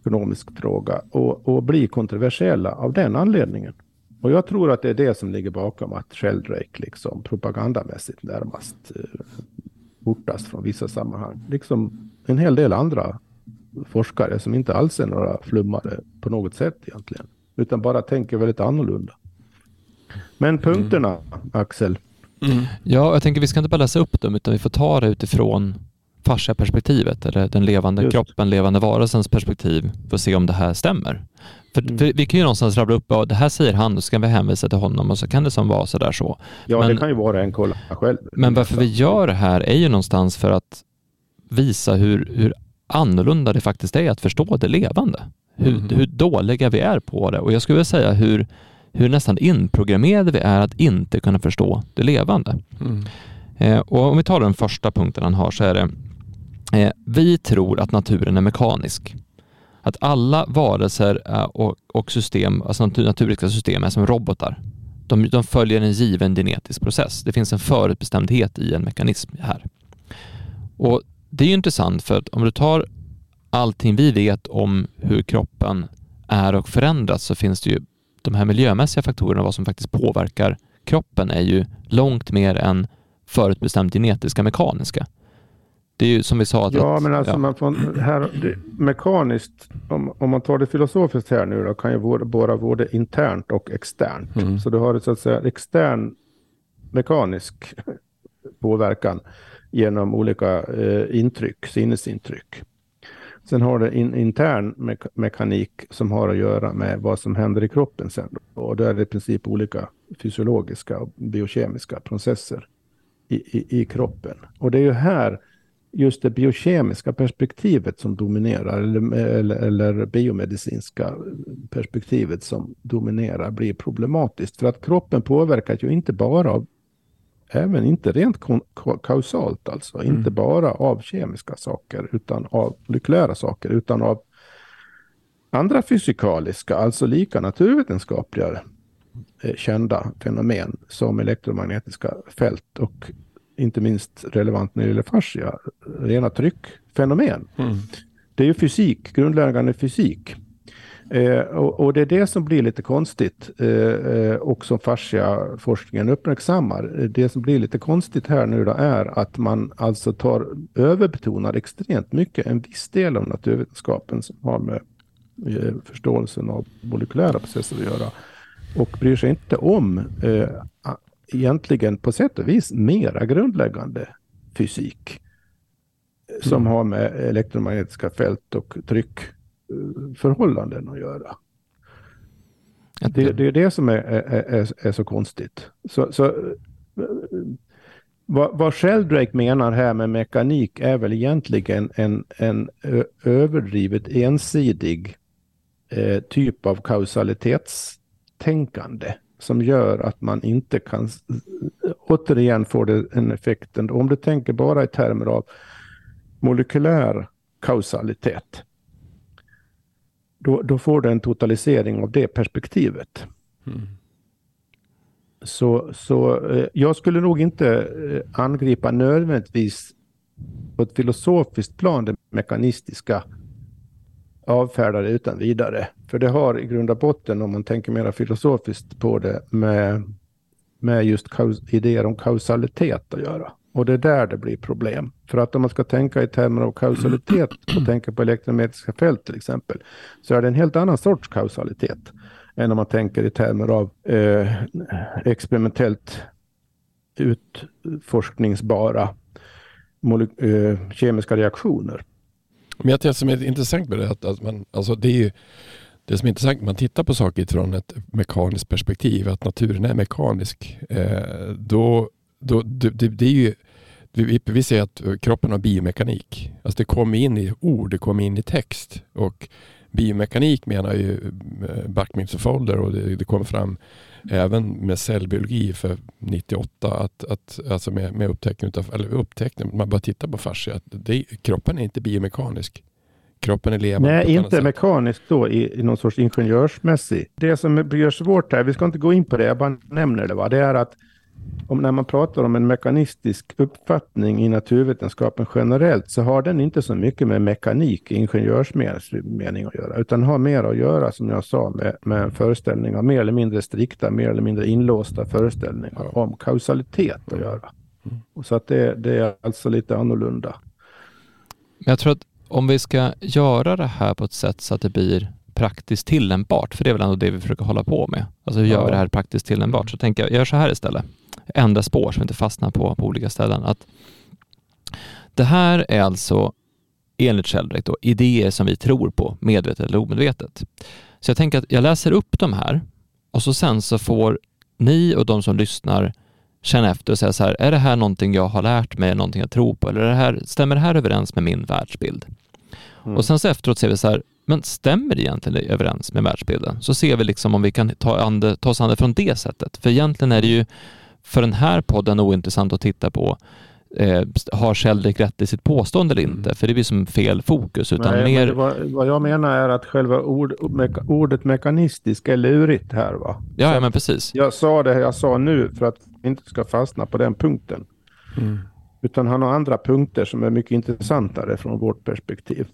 ekonomisk fråga och, och bli kontroversiella av den anledningen. Och jag tror att det är det som ligger bakom att Sheldrake liksom propagandamässigt närmast eh, från vissa sammanhang. Liksom en hel del andra forskare som inte alls är några flummare på något sätt egentligen. Utan bara tänker väldigt annorlunda. Men punkterna, mm. Axel? Mm. Ja, jag tänker vi ska inte bara läsa upp dem utan vi får ta det utifrån fascia-perspektivet eller den levande Just. kroppen, levande varelsens perspektiv för att se om det här stämmer. För, mm. för vi kan ju någonstans rabbla upp, ja, det här säger han, då ska vi hänvisa till honom och så kan det som vara sådär så. Ja, men, det kan ju vara en kolla själv. Men varför vi gör det här är ju någonstans för att visa hur, hur annorlunda det faktiskt är att förstå det levande. Hur, mm. hur dåliga vi är på det och jag skulle vilja säga hur, hur nästan inprogrammerade vi är att inte kunna förstå det levande. Mm. Eh, och om vi tar den första punkten han har så är det Eh, vi tror att naturen är mekanisk. Att alla varelser eh, och, system, alltså naturliga system är som robotar. De, de, följer en given genetisk process. Det finns en förutbestämdhet i en mekanism här. Och Det är intressant för att om du tar allting vi vet om hur kroppen är och förändras så finns det ju de här miljömässiga faktorerna, vad som faktiskt påverkar kroppen är ju långt mer än förutbestämt genetiska mekaniska. Det är ju som vi sa. Att ja, men alltså ja. man får, här, det, mekaniskt, om, om man tar det filosofiskt här nu då, kan ju vara både internt och externt. Mm. Så du har så att säga extern mekanisk påverkan genom olika eh, intryck, sinnesintryck. Sen har det in, intern me mekanik som har att göra med vad som händer i kroppen sen. Och då är det i princip olika fysiologiska och biokemiska processer i, i, i kroppen. Och det är ju här just det biokemiska perspektivet som dominerar, eller, eller, eller biomedicinska perspektivet som dominerar blir problematiskt. För att kroppen påverkas ju inte bara av, även inte rent kausalt alltså, mm. inte bara av kemiska saker, utan av molekulära saker, utan av andra fysikaliska, alltså lika naturvetenskapliga eh, kända fenomen som elektromagnetiska fält och inte minst relevant när det gäller fascia, rena tryckfenomen. Mm. Det är ju fysik, grundläggande fysik. Eh, och, och, det är det som blir lite konstigt eh, eh och som fasciaforskningen uppmärksammar. Det som blir lite konstigt här nu då är att man alltså tar överbetonar extremt mycket en viss del av naturvetenskapen som har med eh, förståelsen av molekylära processer att göra. Och bryr sig inte om eh, egentligen på sätt och vis mera grundläggande fysik. Som mm. har med elektromagnetiska fält och tryckförhållanden att göra. Det, det är det som är, är, är, så konstigt. Så, så vad, vad Sheldrake menar här med mekanik är väl egentligen en, en överdrivet ensidig eh, typ av kausalitetstänkande som gör att man inte kan, återigen får det en effekten, om du tänker bara i termer av molekylär kausalitet, då, då får du en totalisering av det perspektivet. Mm. Så, så eh, jag skulle nog inte eh, angripa nödvändigtvis på ett filosofiskt plan det mekanistiska avfärdade utan vidare. För det har i grund och botten, om man tänker mer filosofiskt på det, med, med just idéer om kausalitet att göra. Och det är där det blir problem. För att om man ska tänka i termer av kausalitet och tänka på elektromagnetiska fält till exempel, så är det en helt annan sorts kausalitet än om man tänker i termer av eh, experimentellt utforskningsbara eh, kemiska reaktioner. Men jag det som är intressant med det, att, att man, alltså det är ju det som är intressant när man tittar på saker från ett mekaniskt perspektiv, att naturen är mekanisk, eh, då, då det, det, är ju vi, vi säger att kroppen har biomekanik. Alltså det kommer in i ord, det kommer in i text. Och biomekanik menar ju eh, Buckminster Folder och det, det kommer fram även med cellbiologi för 98, att, att, alltså med, med upptäckning av, eller upptäckning, man bara tittar på fascia, att det, kroppen är inte biomekanisk. Kroppen är levande. Nej, inte mekanisk då i, i någon sorts ingenjörsmässig. Det som blir svårt här, vi ska inte gå in på det, jag bara nämner det, va? det är att om när man pratar om en mekanistisk uppfattning i naturvetenskapen generellt så har den inte så mycket med mekanik i ingenjörsmening att göra utan har mer att göra som jag sa med, med föreställningar, mer eller mindre strikta, mer eller mindre inlåsta föreställningar om kausalitet att göra. Och Så att det, det är alltså lite annorlunda. Jag tror att om vi ska göra det här på ett sätt så att det blir praktiskt tillämpbart, för det är väl ändå det vi försöker hålla på med. Alltså hur gör vi det här praktiskt tillämpbart? Så tänker jag, jag gör så här istället ändra spår så vi inte fastnar på, på olika ställen. Att det här är alltså enligt Sheldrake då, idéer som vi tror på, medvetet eller omedvetet. Så jag tänker att jag läser upp de här och så sen så får ni och de som lyssnar känna efter och säga så här, är det här någonting jag har lärt mig, någonting jag tror på eller det här, stämmer det här överens med min världsbild? Mm. Och sen så efteråt ser vi så här, men stämmer det egentligen överens med världsbilden? Så ser vi liksom om vi kan ta, an det, ta oss an det från det sättet. För egentligen är det ju för den här podden ointressant att titta på eh, har Sheldrick rätt i sitt påstående eller inte? Mm. För det blir som fel fokus. Utan Nej, mer... vad, vad, jag menar är att själva ord, me, ordet mekanistisk är lurigt här. Va? Ja, ja, men precis. Jag sa det jag sa nu för att vi inte ska fastna på den punkten. Mm. Utan han har andra punkter som är mycket intressantare från vårt perspektiv.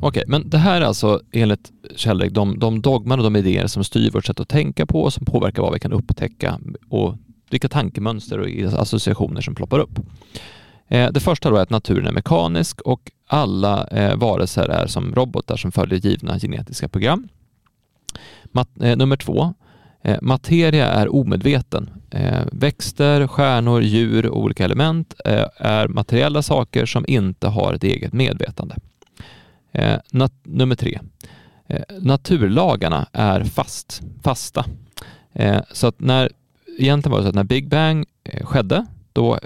Okej, men det här är alltså enligt Kjellrik de, de dogmar och de idéer som styr vårt sätt att tänka på och som påverkar vad vi kan upptäcka och vilka tankemönster och associationer som ploppar upp. Eh, det första då är att naturen är mekanisk och alla eh, varelser är som robotar som följer givna genetiska program. Eh, nummer två, eh, materia är omedveten. Eh, växter, stjärnor, djur och olika element eh, är materiella saker som inte har ett eget medvetande. Eh, nummer tre, eh, naturlagarna är fast, fasta. Eh, så att när egentligen var det så att när Big Bang eh, skedde, då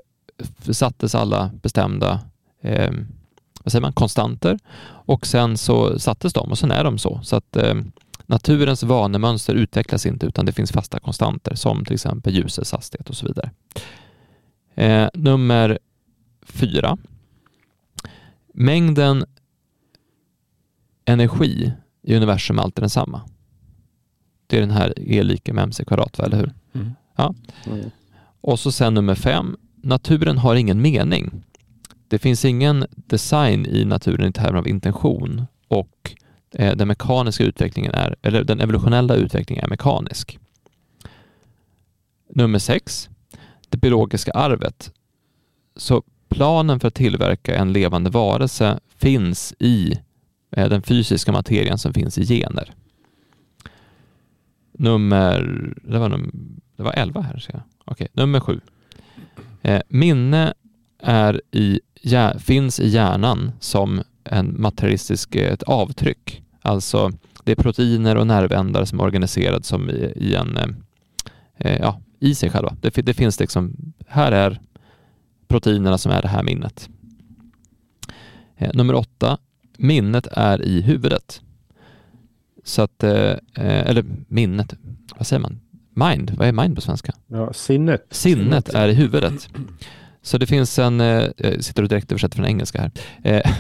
sattes alla bestämda eh, vad säger man, konstanter och sen så sattes de och sen är de så. Så att eh, naturens vanemönster utvecklas inte utan det finns fasta konstanter som till exempel ljusets hastighet och så vidare. Eh, nummer fyra. Mängden energi i universum är alltid densamma. Det är den här E lika med mc kvadrat, eller hur? Mm. Ja. Mm. Och så sen nummer fem, naturen har ingen mening. Det finns ingen design i naturen i termer av intention och eh, den mekaniska utvecklingen är, eller den evolutionella utvecklingen är mekanisk. Nummer sex, det biologiska arvet. Så planen för att tillverka en levande varelse finns i Eh, den fysiska materien som finns i gener. Nummer, det var, num, det var 11 här ser jag. Okej, nummer 7. Eh, minne är i, finns i hjärnan som en materialistisk eh, ett avtryck. Alltså det är proteiner och nervändar som är organiserade som i, i en, eh, eh ja, i sig själva. Det, det, finns liksom, här är proteinerna som är det här minnet. Nummer åtta, minnet är i huvudet. Så att, eh, eller minnet, vad säger man? Mind, vad är mind på svenska? Ja, sinnet. Sinnet är i huvudet. Så det finns en, eh, jag sitter och direkt översätter från engelska här. Eh,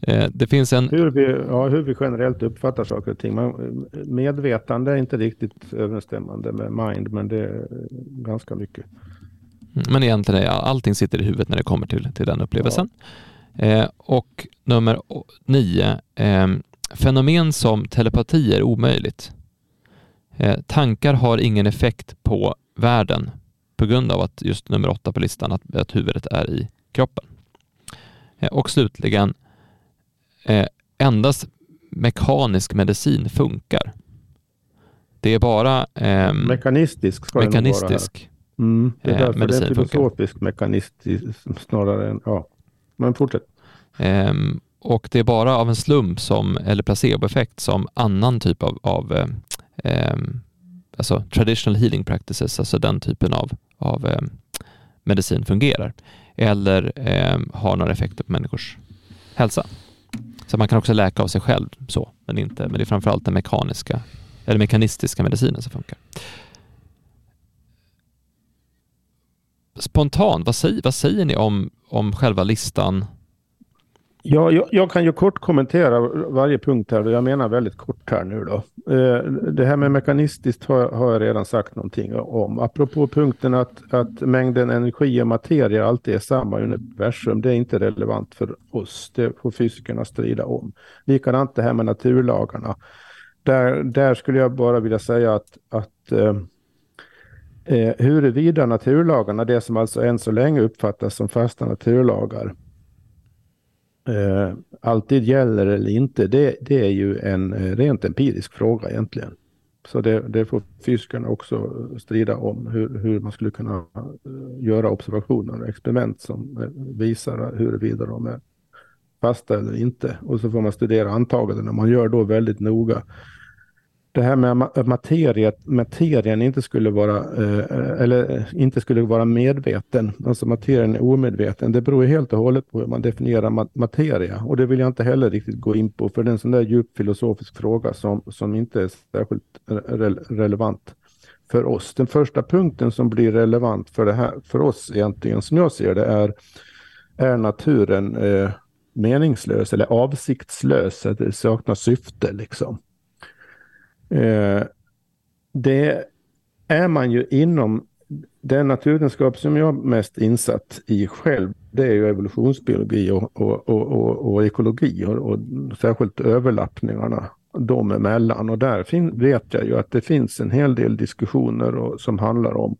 eh, det finns en... Hur vi, ja, hur vi generellt uppfattar saker och ting. Man, medvetande är inte riktigt överensstämmande med mind, men det är ganska mycket. Mm, men egentligen är allting sitter i huvudet när det kommer till, till den upplevelsen. Ja. Eh, och nummer nio, eh, fenomen som telepati är omöjligt. Eh, tankar har ingen effekt på världen på grund av att just nummer åtta på listan, att, att huvudet är i kroppen. Eh, och slutligen, eh, endast mekanisk medicin funkar. Det är bara eh, mekanistisk, ska mekanistisk det mm, det är därför medicin det är filosofisk mekanistisk snarare än, ja, men fortsätt. Eh, och det är bara av en slump som, eller placeboeffekt som annan typ av, av eh, ehm, alltså traditional healing practices, alltså den typen av, av eh, medicin fungerar eller eh, har några effekter på människors hälsa. Så man kan också läka av sig själv så, men inte, men det är framförallt den mekaniska eller mekanistiska medicinen som funkar. Spontant, vad säger, vad säger ni om, om själva listan Ja, jag, jag, kan ju kort kommentera varje punkt här. Jag menar väldigt kort här nu då. Eh, det här med mekanistiskt har, har, jag redan sagt någonting om. Apropå punkten att, att mängden energi och materia alltid är samma i universum. Det är inte relevant för oss. Det får fysikerna strida om. Likadant det här med naturlagarna. Där, där skulle jag bara vilja säga att, att eh, eh, huruvida naturlagarna, det som alltså än så länge uppfattas som fasta naturlagar, eh, alltid gäller eller inte, det, det är ju en eh, rent empirisk fråga egentligen. Så det, det får fysikerna också strida om, hur, hur man skulle kunna eh, göra observationer och experiment som eh, visar huruvida de är fasta eller inte. Och så får man studera antagandena. Man gör då väldigt noga det här med materiet, materien inte skulle vara, eh, eller inte skulle vara medveten, alltså materien är omedveten, det beror helt och hållet på hur man definierar materia. Och det vill jag inte heller riktigt gå in på, för det är en sån där djup filosofisk fråga som, som inte är särskilt re relevant för oss. Den första punkten som blir relevant för det här, för oss egentligen, som jag ser det, är, är naturen eh, meningslös eller avsiktslös, att det saknar syfte liksom. Eh, det är man ju inom den naturvetenskap som jag är mest insatt i själv, det är ju evolutionsbiologi och, och, och, och ekologi och, särskilt överlappningarna dem emellan. Och där fin, vet jag ju att det finns en hel del diskussioner som handlar om,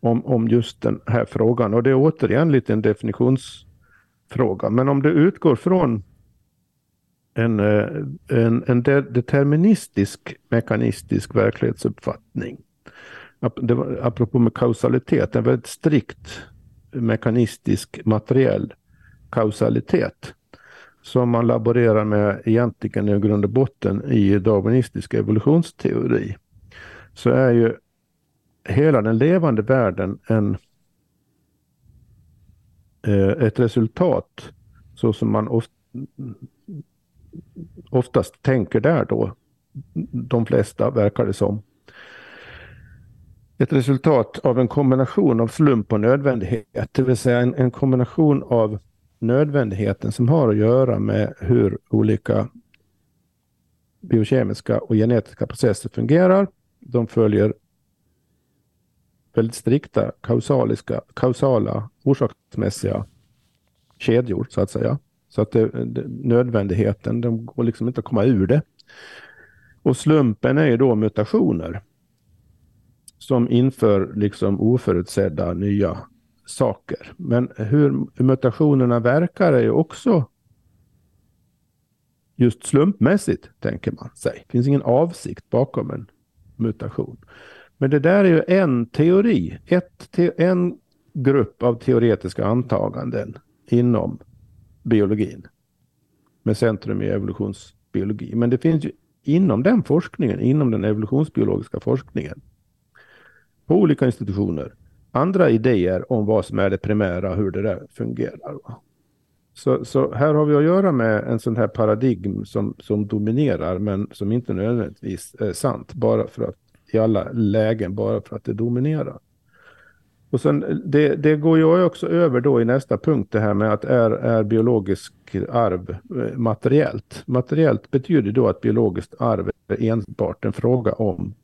om, om just den här frågan. Och det är återigen lite en definitionsfråga. Men om du utgår från Eh, en, en, en deterministisk mekanistisk verklighetsuppfattning. Det var, apropå med kausalitet, en väldigt strikt mekanistisk materiell kausalitet som man laborerar med egentligen i grund och botten i darwinistisk evolutionsteori. Så är ju hela den levande världen en, eh, ett resultat så som man ofta oftast tänker där då. De flesta verkar det som. Ett resultat av en kombination av slump och nödvändighet, det vill säga en, en kombination av nödvändigheten som har att göra med hur olika biokemiska och genetiska processer fungerar. De följer väldigt strikta kausaliska, kausala orsaksmässiga kedjor så att säga. Så att det, det, nödvändigheten, de går liksom inte att komma ur det. Och slumpen är ju då mutationer. Som inför liksom oförutsedda nya saker. Men hur mutationerna verkar är ju också just slumpmässigt, tänker man sig. Det finns ingen avsikt bakom en mutation. Men det där är ju en teori, ett te en grupp av teoretiska antaganden inom biologin med centrum i evolutionsbiologi. Men det finns ju inom den forskningen, inom den evolutionsbiologiska forskningen på olika institutioner andra idéer om vad som är det primära och hur det där fungerar. Så, så här har vi att göra med en sån här paradigm som, som dominerar men som inte nödvändigtvis är sant bara för att i alla lägen bara för att det dominerar. Och sen, eh, det, det går ju också över då i nästa punkt det här med att är, är biologisk arv eh, materiellt. Materiellt betyder då att biologiskt arv är enbart en fråga om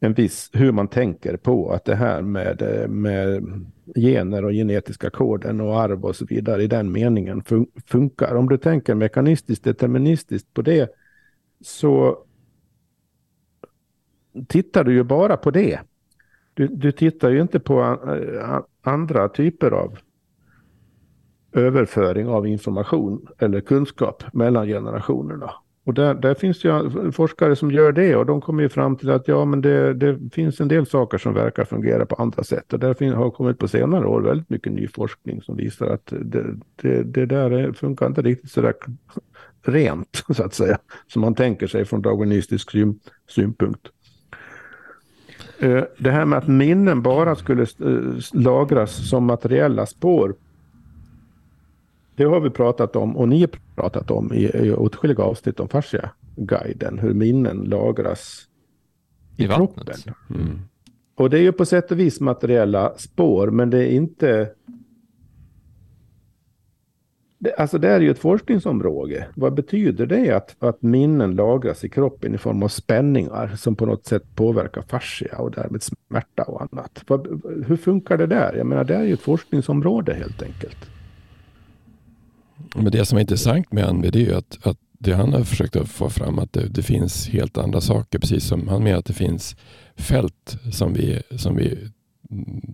en viss, hur man tänker på att det här med, eh, med gener och genetiska koden och arv och så vidare i den meningen fun funkar. Om du tänker mekanistiskt deterministiskt på det så tittar du ju bara på det. Du, du tittar ju inte på eh, andra typer av överföring av information eller kunskap mellan generationerna. Och där, där finns det ju forskare som gör det och de kommer ju fram till att ja, men det, det finns en del saker som verkar fungera på andra sätt. Och där har kommit på senare år väldigt mycket ny forskning som visar att det, det, det där funkar inte riktigt så där rent, så att säga, som man tänker sig från darwinistisk synpunkt. Eh, det här med att minnen bara skulle eh, lagras som materiella spår. Det har vi pratat om och ni har pratat om i, i åtskilliga avsnitt om fascia-guiden. Hur minnen lagras i, I kroppen. Mm. Och det är ju på sätt och vis materiella spår men det är inte det, alltså det är ju ett forskningsområde. Vad betyder det att, att minnen lagras i kroppen i form av spänningar som på något sätt påverkar fascia och därmed smärta och annat? Vad, hur funkar det där? Jag menar det är ju ett forskningsområde helt enkelt. Men det som är intressant med Anvi det är ju att, att det han har försökt att få fram att det, det, finns helt andra saker. Precis som han menar att det finns fält som vi, som vi,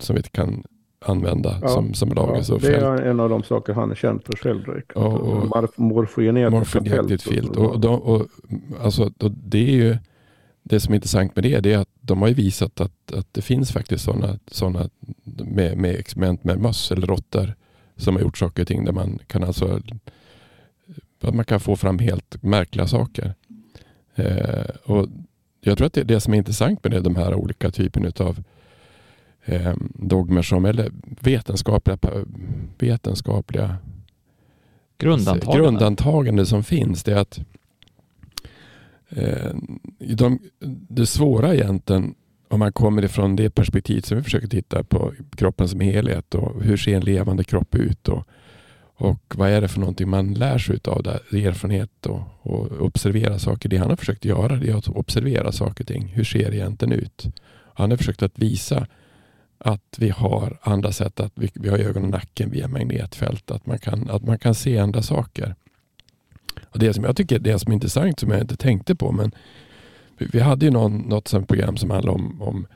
som vi kan använda ja, som, som lagras. Ja, det är en av de saker han är känd för själv. Och, och, och, och, alltså, och det är ju det som är intressant med det, det är att de har visat att, att det finns faktiskt sådana såna med, med experiment med möss eller råttor som har gjort saker och ting där man kan alltså att man kan få fram helt märkliga saker. Eh, och Jag tror att det det som är intressant med det, de här olika typerna av eh, dogmer som, eller vetenskapliga, vetenskapliga grundantagande. grundantagande som finns. Det är att eh, de, det svåra egentligen om man kommer ifrån det perspektivet som vi försöker titta på kroppen som helhet och hur ser en levande kropp ut och, och vad är det för någonting man lär sig av det, erfarenhet och, och observera saker. Det han har försökt göra det är att observera saker och ting. Hur ser det egentligen ut? Han har försökt att visa att vi har andra sätt, att vi, vi har ögon och nacken via magnetfält, att man kan, att man kan se andra saker. Och det som jag tycker det som är intressant, som jag inte tänkte på, men vi, vi hade ju någon, något sånt program som handlade om, om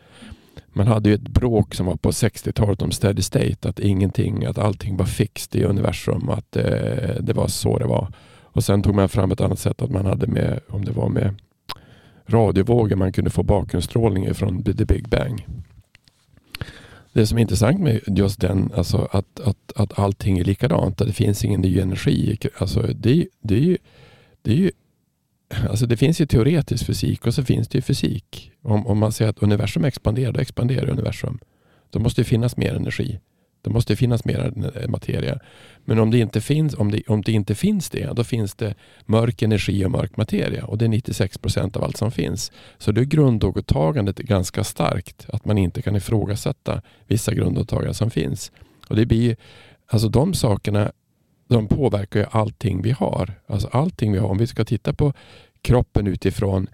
man hade ju ett bråk som var på 60-talet om steady state, att ingenting, att allting var fixt i universum, att eh, det var så det var. Och sen tog man fram ett annat sätt att man hade med, om det var med radiovågor, man kunde få bakgrundsstrålning från the big bang. Det som är intressant med just den, alltså att, att, att allting är likadant, att det finns ingen ny energi. Alltså det, det, är ju, det, är ju, alltså det finns ju teoretisk fysik och så finns det ju fysik. Om, om man säger att universum expanderar, då expanderar universum. Då måste det finnas mer energi. Det måste finnas mer materia. Men om det inte finns, om det, om det inte finns det, då finns det mörk energi och mörk materia. Och det är 96 procent av allt som finns. Så det är grundåtagandet ganska starkt. Att man inte kan ifrågasätta vissa grundåtaganden som finns. Och det blir, alltså de sakerna de påverkar ju allting vi har. Alltså allting vi har. Om vi ska titta på kroppen utifrån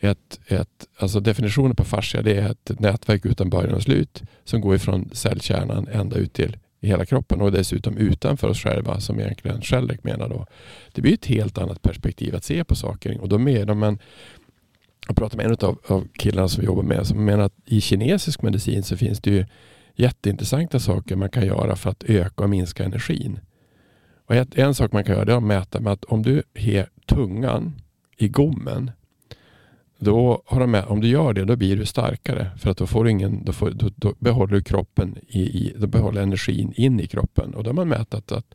ett, ett, alltså definitionen på fascia det är ett nätverk utan början och slut som går ifrån cellkärnan ända ut till i hela kroppen och dessutom utanför oss själva som egentligen Shellek menar då. Det blir ett helt annat perspektiv att se på saker och då menar man jag pratade med en av, av killarna som vi jobbar med som menar att i kinesisk medicin så finns det ju jätteintressanta saker man kan göra för att öka och minska energin. Och en sak man kan göra är att mäta med att om du har tungan i gommen då har de med, om du gör det, då blir du starkare. För att då, får ingen, då, får, då, då behåller du kroppen i, i, då behåller energin in i kroppen. Och då har man mätat att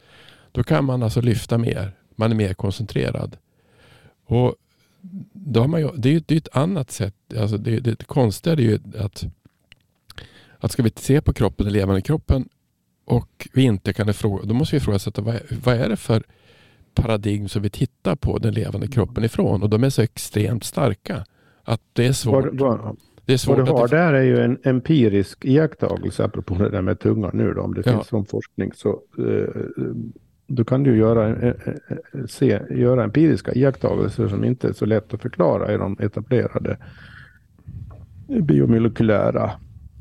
då kan man alltså lyfta mer. Man är mer koncentrerad. Och då har man ju, det, är ju, det är ett annat sätt. Alltså det, det, det konstiga är ju att, att ska vi se på kroppen, den levande kroppen och vi inte kan ifråga, då måste vi ifrågasätta vad, vad är det för paradigm som vi tittar på den levande kroppen ifrån och de är så extremt starka att det är svårt. Vad, vad, det är svårt vad du har där är ju en empirisk iakttagelse apropå det där med tungan nu då, om det ja. finns sån forskning så eh, då kan du göra, eh, eh, se, göra empiriska iakttagelser som inte är så lätt att förklara i de etablerade biomolekylära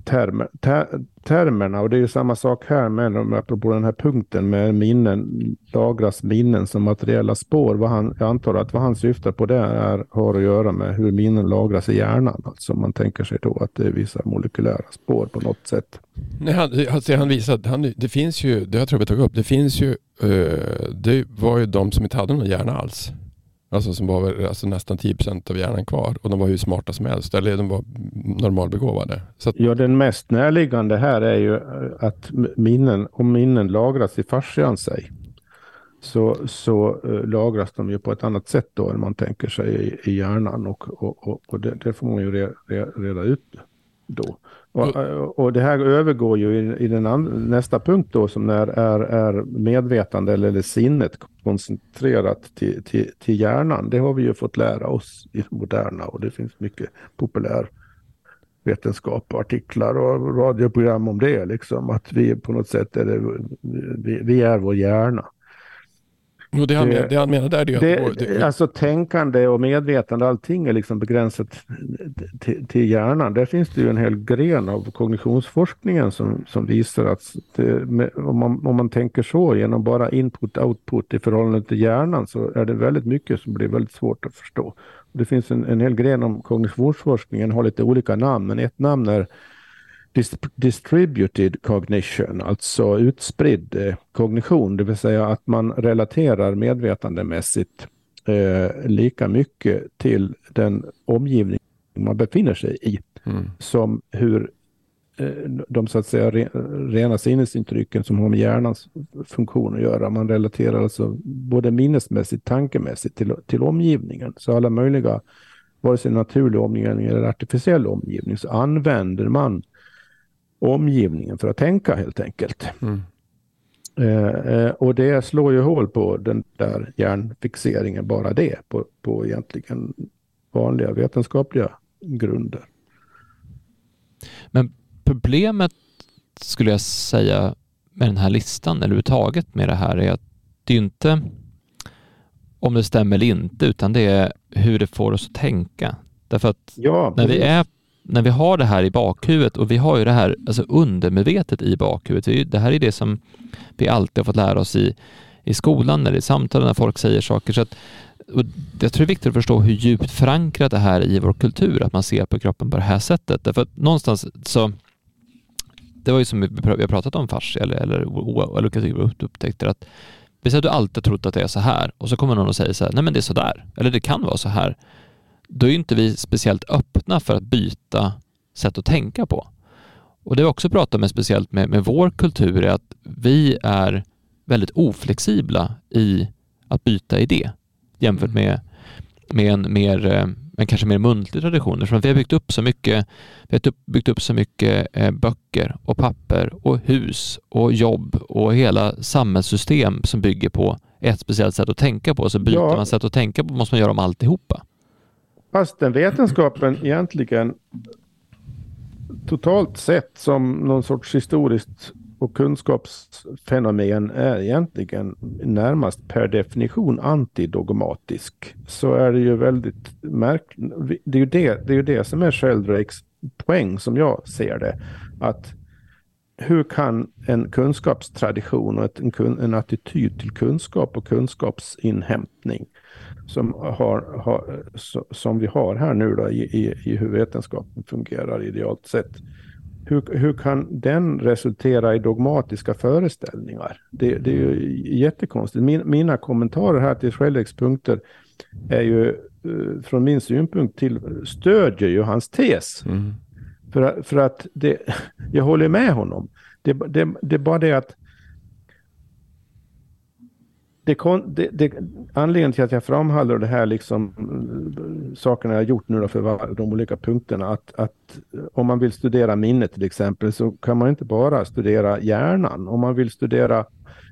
termer, ter, termerna. Och det är ju samma sak här med, apropå den här punkten med minnen, lagras minnen som materiella spår. Vad han, jag antar att vad han syftar på det är, har att göra med hur minnen lagras i hjärnan. Alltså man tänker sig då att det är vissa molekylära spår på något sätt. Nej, han, alltså han visade, han, det finns ju, det jag tror vi tog upp, det finns ju, uh, det var ju de som inte hade någon hjärna alls. Alltså som var alltså nästan 10% av hjärnan kvar. Och de var hur smarta som helst. Eller de var normalbegåvade. Så att... Ja, den mest närliggande här är ju eh, att minnen, om minnen lagras i fascian sig. Så, så uh, lagras de ju på ett annat sätt då än man tänker sig i, i hjärnan. Och, och, och, och det, det, får man ju re, re, reda ut då. Och, och, det här övergår ju i, i den and, nästa punkt då som är, är, är medvetande eller, eller sinnet koncentrerat till, till, till hjärnan. Det har vi ju fått lära oss i moderna och det finns mycket populär vetenskap och artiklar och radioprogram om det. Liksom, att vi på något sätt är, det, vi, vi är vår hjärna. Och det, han, det, det han menar där är det, att... Det, alltså tänkande och medvetande, allting är liksom begränsat till, till, hjärnan. Där finns det ju en hel gren av kognitionsforskningen som, som visar att det, om, man, om man tänker så genom bara input-output i förhållande till hjärnan så är det väldigt mycket som blir väldigt svårt att förstå. Det finns en, en hel gren om kognitionsforskningen, har lite olika namn, men ett namn är distributed cognition, alltså utspridd eh, kognition, det vill säga att man relaterar medvetandemässigt eh, lika mycket till den omgivning man befinner sig i mm. som hur eh, de så att säga re, rena sinnesintrycken som har med hjärnans funktion att göra. Man relaterar alltså både minnesmässigt, tankemässigt till, till omgivningen. Så alla möjliga, vare sig naturlig omgivning eller artificiell omgivning, så använder man omgivningen för att tänka helt enkelt. Mm. Eh, eh, och det slår ju hål på den där hjärnfixeringen, bara det, på, på egentligen vanliga vetenskapliga grunder. Men problemet skulle jag säga med den här listan, eller överhuvudtaget med det här, är att det är inte om det stämmer eller inte, utan det är hur det får oss att tänka. Därför att ja, när vi är när vi har det här i bakhuvudet och vi har ju det här alltså undermedvetet i bakhuvudet. Det här är det som vi alltid har fått lära oss i, i skolan, när det är samtal, när folk säger saker. Så att, jag tror det är viktigt att förstå hur djupt förankrat det här är i vår kultur, att man ser på kroppen på det här sättet. Därför att någonstans så det var ju som vi har pratat om fascia eller, eller olika typer av upptäckter, att vi säger att du alltid trott att det är så här och så kommer någon och säger så här, nej men det är så där, eller det kan vara så här då är inte vi speciellt öppna för att byta sätt att tänka på. Och det vi också pratar med speciellt med, med vår kultur är att vi är väldigt oflexibla i att byta idé jämfört mm. med, med en mer eh, en kanske mer muntlig tradition. Eftersom vi har byggt upp så mycket, vi har byggt upp så mycket eh, böcker och papper och hus och jobb och hela samhällssystem som bygger på ett speciellt sätt att tänka på. Så byter ja. man sätt att tänka på måste man göra om alltihopa. Fastän vetenskapen egentligen totalt sett som någon sorts historiskt och kunskapsfenomen är egentligen närmast per definition antidogmatisk. Så är det ju väldigt märkligt. Det är ju det, det, är ju det som är Sheldrakes poäng som jag ser det. Att hur kan en kunskapstradition och ett, en, en attityd till kunskap och kunskapsinhämtning som, har, har, som vi har här nu då i, i, i hur vetenskapen fungerar idealt sett. hur, hur kan den resultera i dogmatiska föreställningar? Det, det är ju jättekonstigt. Min, mina kommentarer här till Schelleks punkter är ju eh, från min synpunkt till stödjer ju hans tes. Mm. För, för att det, jag håller med honom. Det, det, det är bara det att det, det, det, anledningen till att jag framhåller det här, liksom, eh, sakerna jag gjort nu då för de olika punkterna, att, att eh, om man vill studera minnet till exempel så kan man inte bara studera hjärnan. Om man vill studera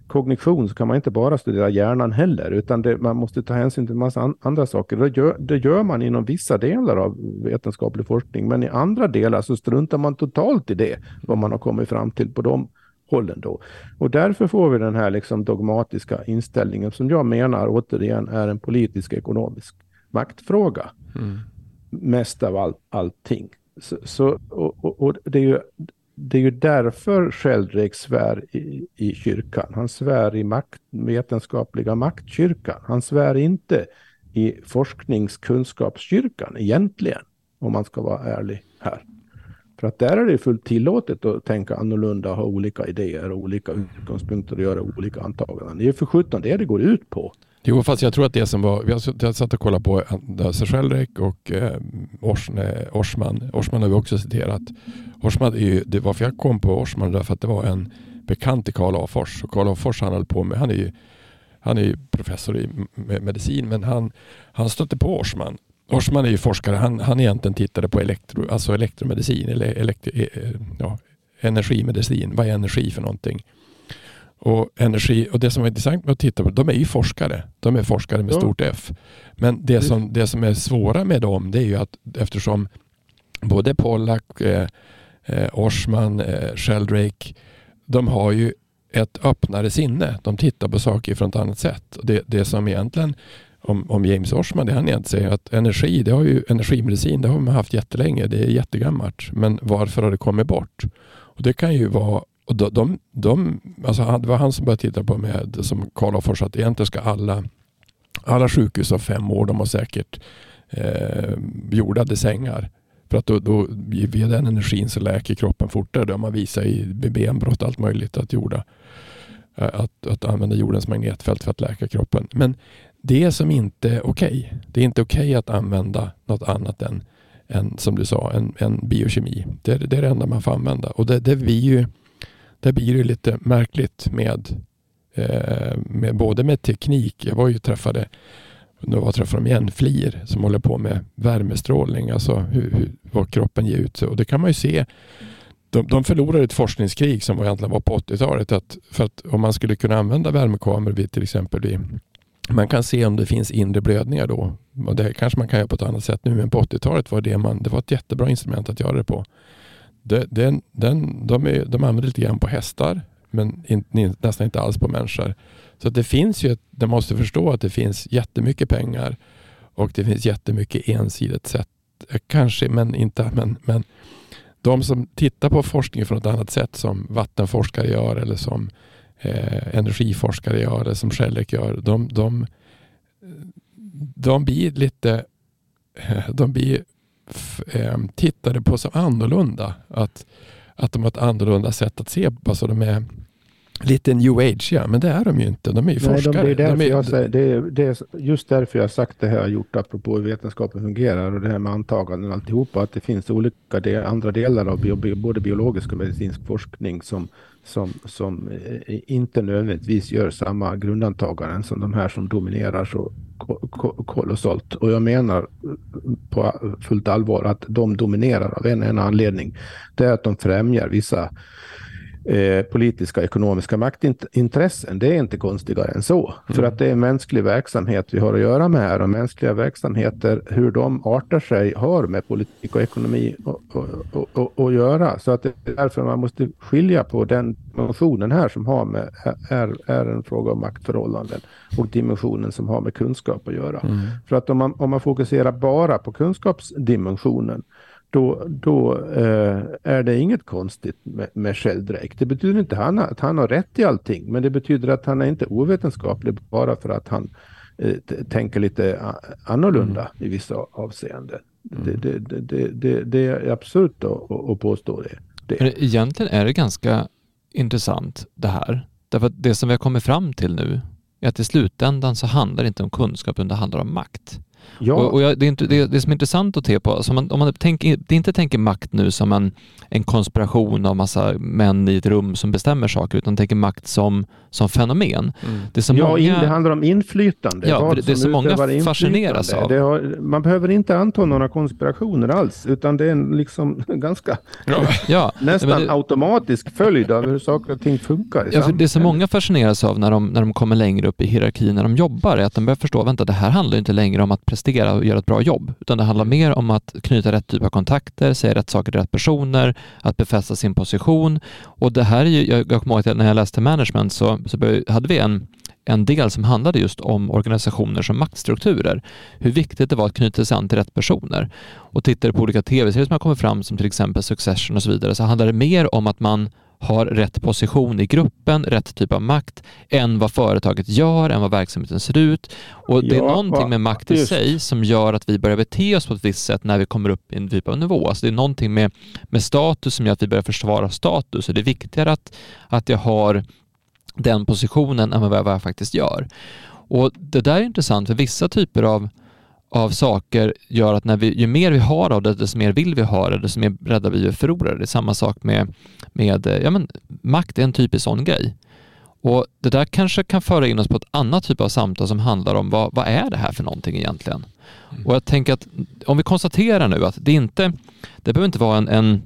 kognition så kan man inte bara studera hjärnan heller, utan det, man måste ta hänsyn till en massa an, andra saker. Det gör, det gör man inom vissa delar av vetenskaplig forskning, men i andra delar så struntar man totalt i det, vad man har kommit fram till på de hållen då. Och därför får vi den här liksom dogmatiska inställningen som jag menar återigen är en politisk ekonomisk maktfråga. Mm. Mest av all, allting. Så, så och, och, och, det är ju det är ju därför Sheldrake svär i, i kyrkan. Han svär i makt, vetenskapliga maktkyrkan. Han svär inte i forskningskunskapskyrkan egentligen, om man ska vara ärlig här. För att där är det fullt tillåtet att tänka annorlunda, ha olika idéer och olika utgångspunkter och göra olika antaganden. Det är för sjutton det det går ut på. Jo, fast jag tror att det som var, jag satt och kollade på eh, Szelek och eh, eh, Orsman. Orsman har vi också citerat. Orsman är ju, det varför jag kom på Orsman därför att det var en bekant till Karl Afors. Och Karl Afors han höll på med, han är ju, han är professor i medicin, men han, han stötte på Orsman Orsman är ju forskare. Han, han egentligen tittade på elektro, alltså elektromedicin eller elektri, eh, ja, energimedicin. Vad är energi för någonting? Och, energi, och det som är intressant med att titta på, de är ju forskare. De är forskare med ja. stort F. Men det som, det som är svåra med dem, det är ju att eftersom både Pollack, eh, eh, Orsman, eh, Sheldrake, de har ju ett öppnare sinne. De tittar på saker från ett annat sätt. Det, det som egentligen om, om James Orsman, det han egentligen säger att energi, det har ju energimedicin, det har man haft jättelänge, det är jättegammalt. Men varför har det kommit bort? Och det kan ju vara och de, de, de, alltså det var han som började titta på med, som Karl Fors, att egentligen ska alla, alla sjukhus av fem år, de har säkert eh, jordade sängar. För att då, då via den energin så läker kroppen fortare. Det har man visat i benbrott allt möjligt att jorda. Eh, att, att använda jordens magnetfält för att läka kroppen. Men det som inte är okej. Okay. Det är inte okej okay att använda något annat än, än som du sa, en, en biokemi. Det, det, är det enda man får använda. Och det, det, blir, ju, det blir det lite märkligt med, eh, med både med teknik. Jag var ju träffade nu var träffade de igen, FLIR som håller på med värmestrålning, alltså hur, hur, vad kroppen ger ut sig. Och det kan man ju se. De, de förlorade ett forskningskrig som egentligen var på 80-talet. Att, för att om man skulle kunna använda värmekameror vid till exempel vid man kan se om det finns inre blödningar då. Och det kanske man kan göra på ett annat sätt nu, men på 80-talet var det, man, det var ett jättebra instrument att göra det på. Det, den, den, de, är, de använder lite grann på hästar, men in, nästan inte alls på människor. Så det finns ju, de måste förstå att det finns jättemycket pengar och det finns jättemycket ensidigt sätt. Eh, kanske, men inte. Men, men de som tittar på forskning från ett annat sätt som vattenforskare gör eller som eh, energiforskare gör, det, som Schellek gör, de, de, de blir lite de blir eh, tittade på som annorlunda. Att, att de har ett annorlunda sätt att se på. Alltså de är lite new age, ja, men det är de ju inte. De är ju Nej, forskare. De, det, är de är, jag säger, det, är, det är just därför jag har sagt det här jag har gjort apropå hur vetenskapen fungerar och det här med antaganden och alltihopa. Att det finns olika del, andra delar av bio, både biologisk och medicinsk forskning som som, som eh, inte nödvändigtvis gör samma grundantaganden som de här som dominerar så kolossalt. Och jag menar på fullt allvar att de dominerar av en enda anledning. Det är att de främjar vissa eh, politiska ekonomiska maktintressen. Det är inte konstigare än så. Mm. För att det är mänsklig verksamhet vi har att göra med här och mänskliga verksamheter, hur de artar sig, har med politik och ekonomi att göra. Så att det är därför man måste skilja på den dimensionen här som har med, är, är en fråga om maktförhållanden och dimensionen som har med kunskap att göra. Mm. För att om man, om man fokuserar bara på kunskapsdimensionen då, då eh, är det inget konstigt med, med Sheldrake. Det betyder inte han, att han har rätt i allting, men det betyder att han är inte ovetenskaplig bara för att han eh, tänker lite annorlunda mm. i vissa avseenden. Mm. Det, det, det, det, är absurt att, att påstå det. det. Men egentligen är det ganska intressant det här. Därför att det som vi har kommit fram till nu är att i slutändan så handlar det inte om kunskap utan det handlar om makt. Ja, Och, och jag, det, är inte, det, det som är intressant att se på, alltså man, om man tänker, inte tänker makt nu som en, en konspiration av massa män i ett rum som bestämmer saker, utan tänker makt som, som fenomen. Det som ja många, in, det handlar om inflytande. Ja, Vad det- det som många utövar inflytande. fascineras av. Det har, man behöver inte anta några konspirationer alls, utan det är en liksom ganska Ja. nästan automatisk följd av hur saker och ting funkar Ja, för det som många fascineras av när de, när de kommer längre upp i hierarkin när de jobbar är att de börjar förstå, vänta det här handlar inte längre om att prestera och göra ett bra jobb, utan det handlar mer om att knyta rätt typ av kontakter, säga rätt saker till rätt personer, att befästa sin position. Och det här är ju, jag, jag kommer ihåg att när jag läste management så, så började, hade vi en, en del som handlade just om organisationer som maktstrukturer. Hur viktigt det var att knyta sig an till rätt personer. Och tittar du på olika tv-serier som har kommit fram som till exempel Succession och så vidare så handlar det mer om att man har rätt position i gruppen, rätt typ av makt, än vad företaget gör, än vad verksamheten ser ut. Och det är Ja, någonting va- med makt i just. sig som gör att vi börjar bete oss på ett visst sätt när vi kommer upp i en typ av nivå. Alltså det är någonting med, med status som gör att vi börjar försvara status. Och det är viktigare att, att jag har den positionen än vad jag, vad jag faktiskt gör. Och det där är intressant för vissa typer av av saker gör att när vi, ju mer vi har av det, desto mer vill vi ha det, desto mer rädda vi är förlorare. Det är samma sak med, med eh, ja, men, makt är en typisk sån grej. Och det där kanske kan föra in oss på ett annat typ av samtal som handlar om vad, vad är det här för någonting egentligen? Och jag tänker att om vi konstaterar nu att det inte, det behöver inte vara en, en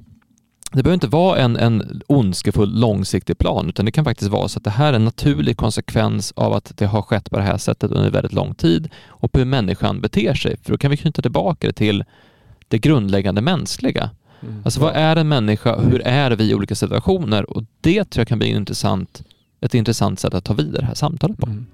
det behöver inte vara en, en ondskefull långsiktig plan utan det kan faktiskt vara så att det här är en naturlig konsekvens av att det har skett på det här sättet under väldigt lång tid och på hur människan beter sig. För då kan vi knyta tillbaka det till det grundläggande mänskliga. Alltså vad är en människa? Hur är vi i olika situationer? Och det tror jag kan bli en intressant, ett intressant sätt att ta vidare det här samtalet på. Mm.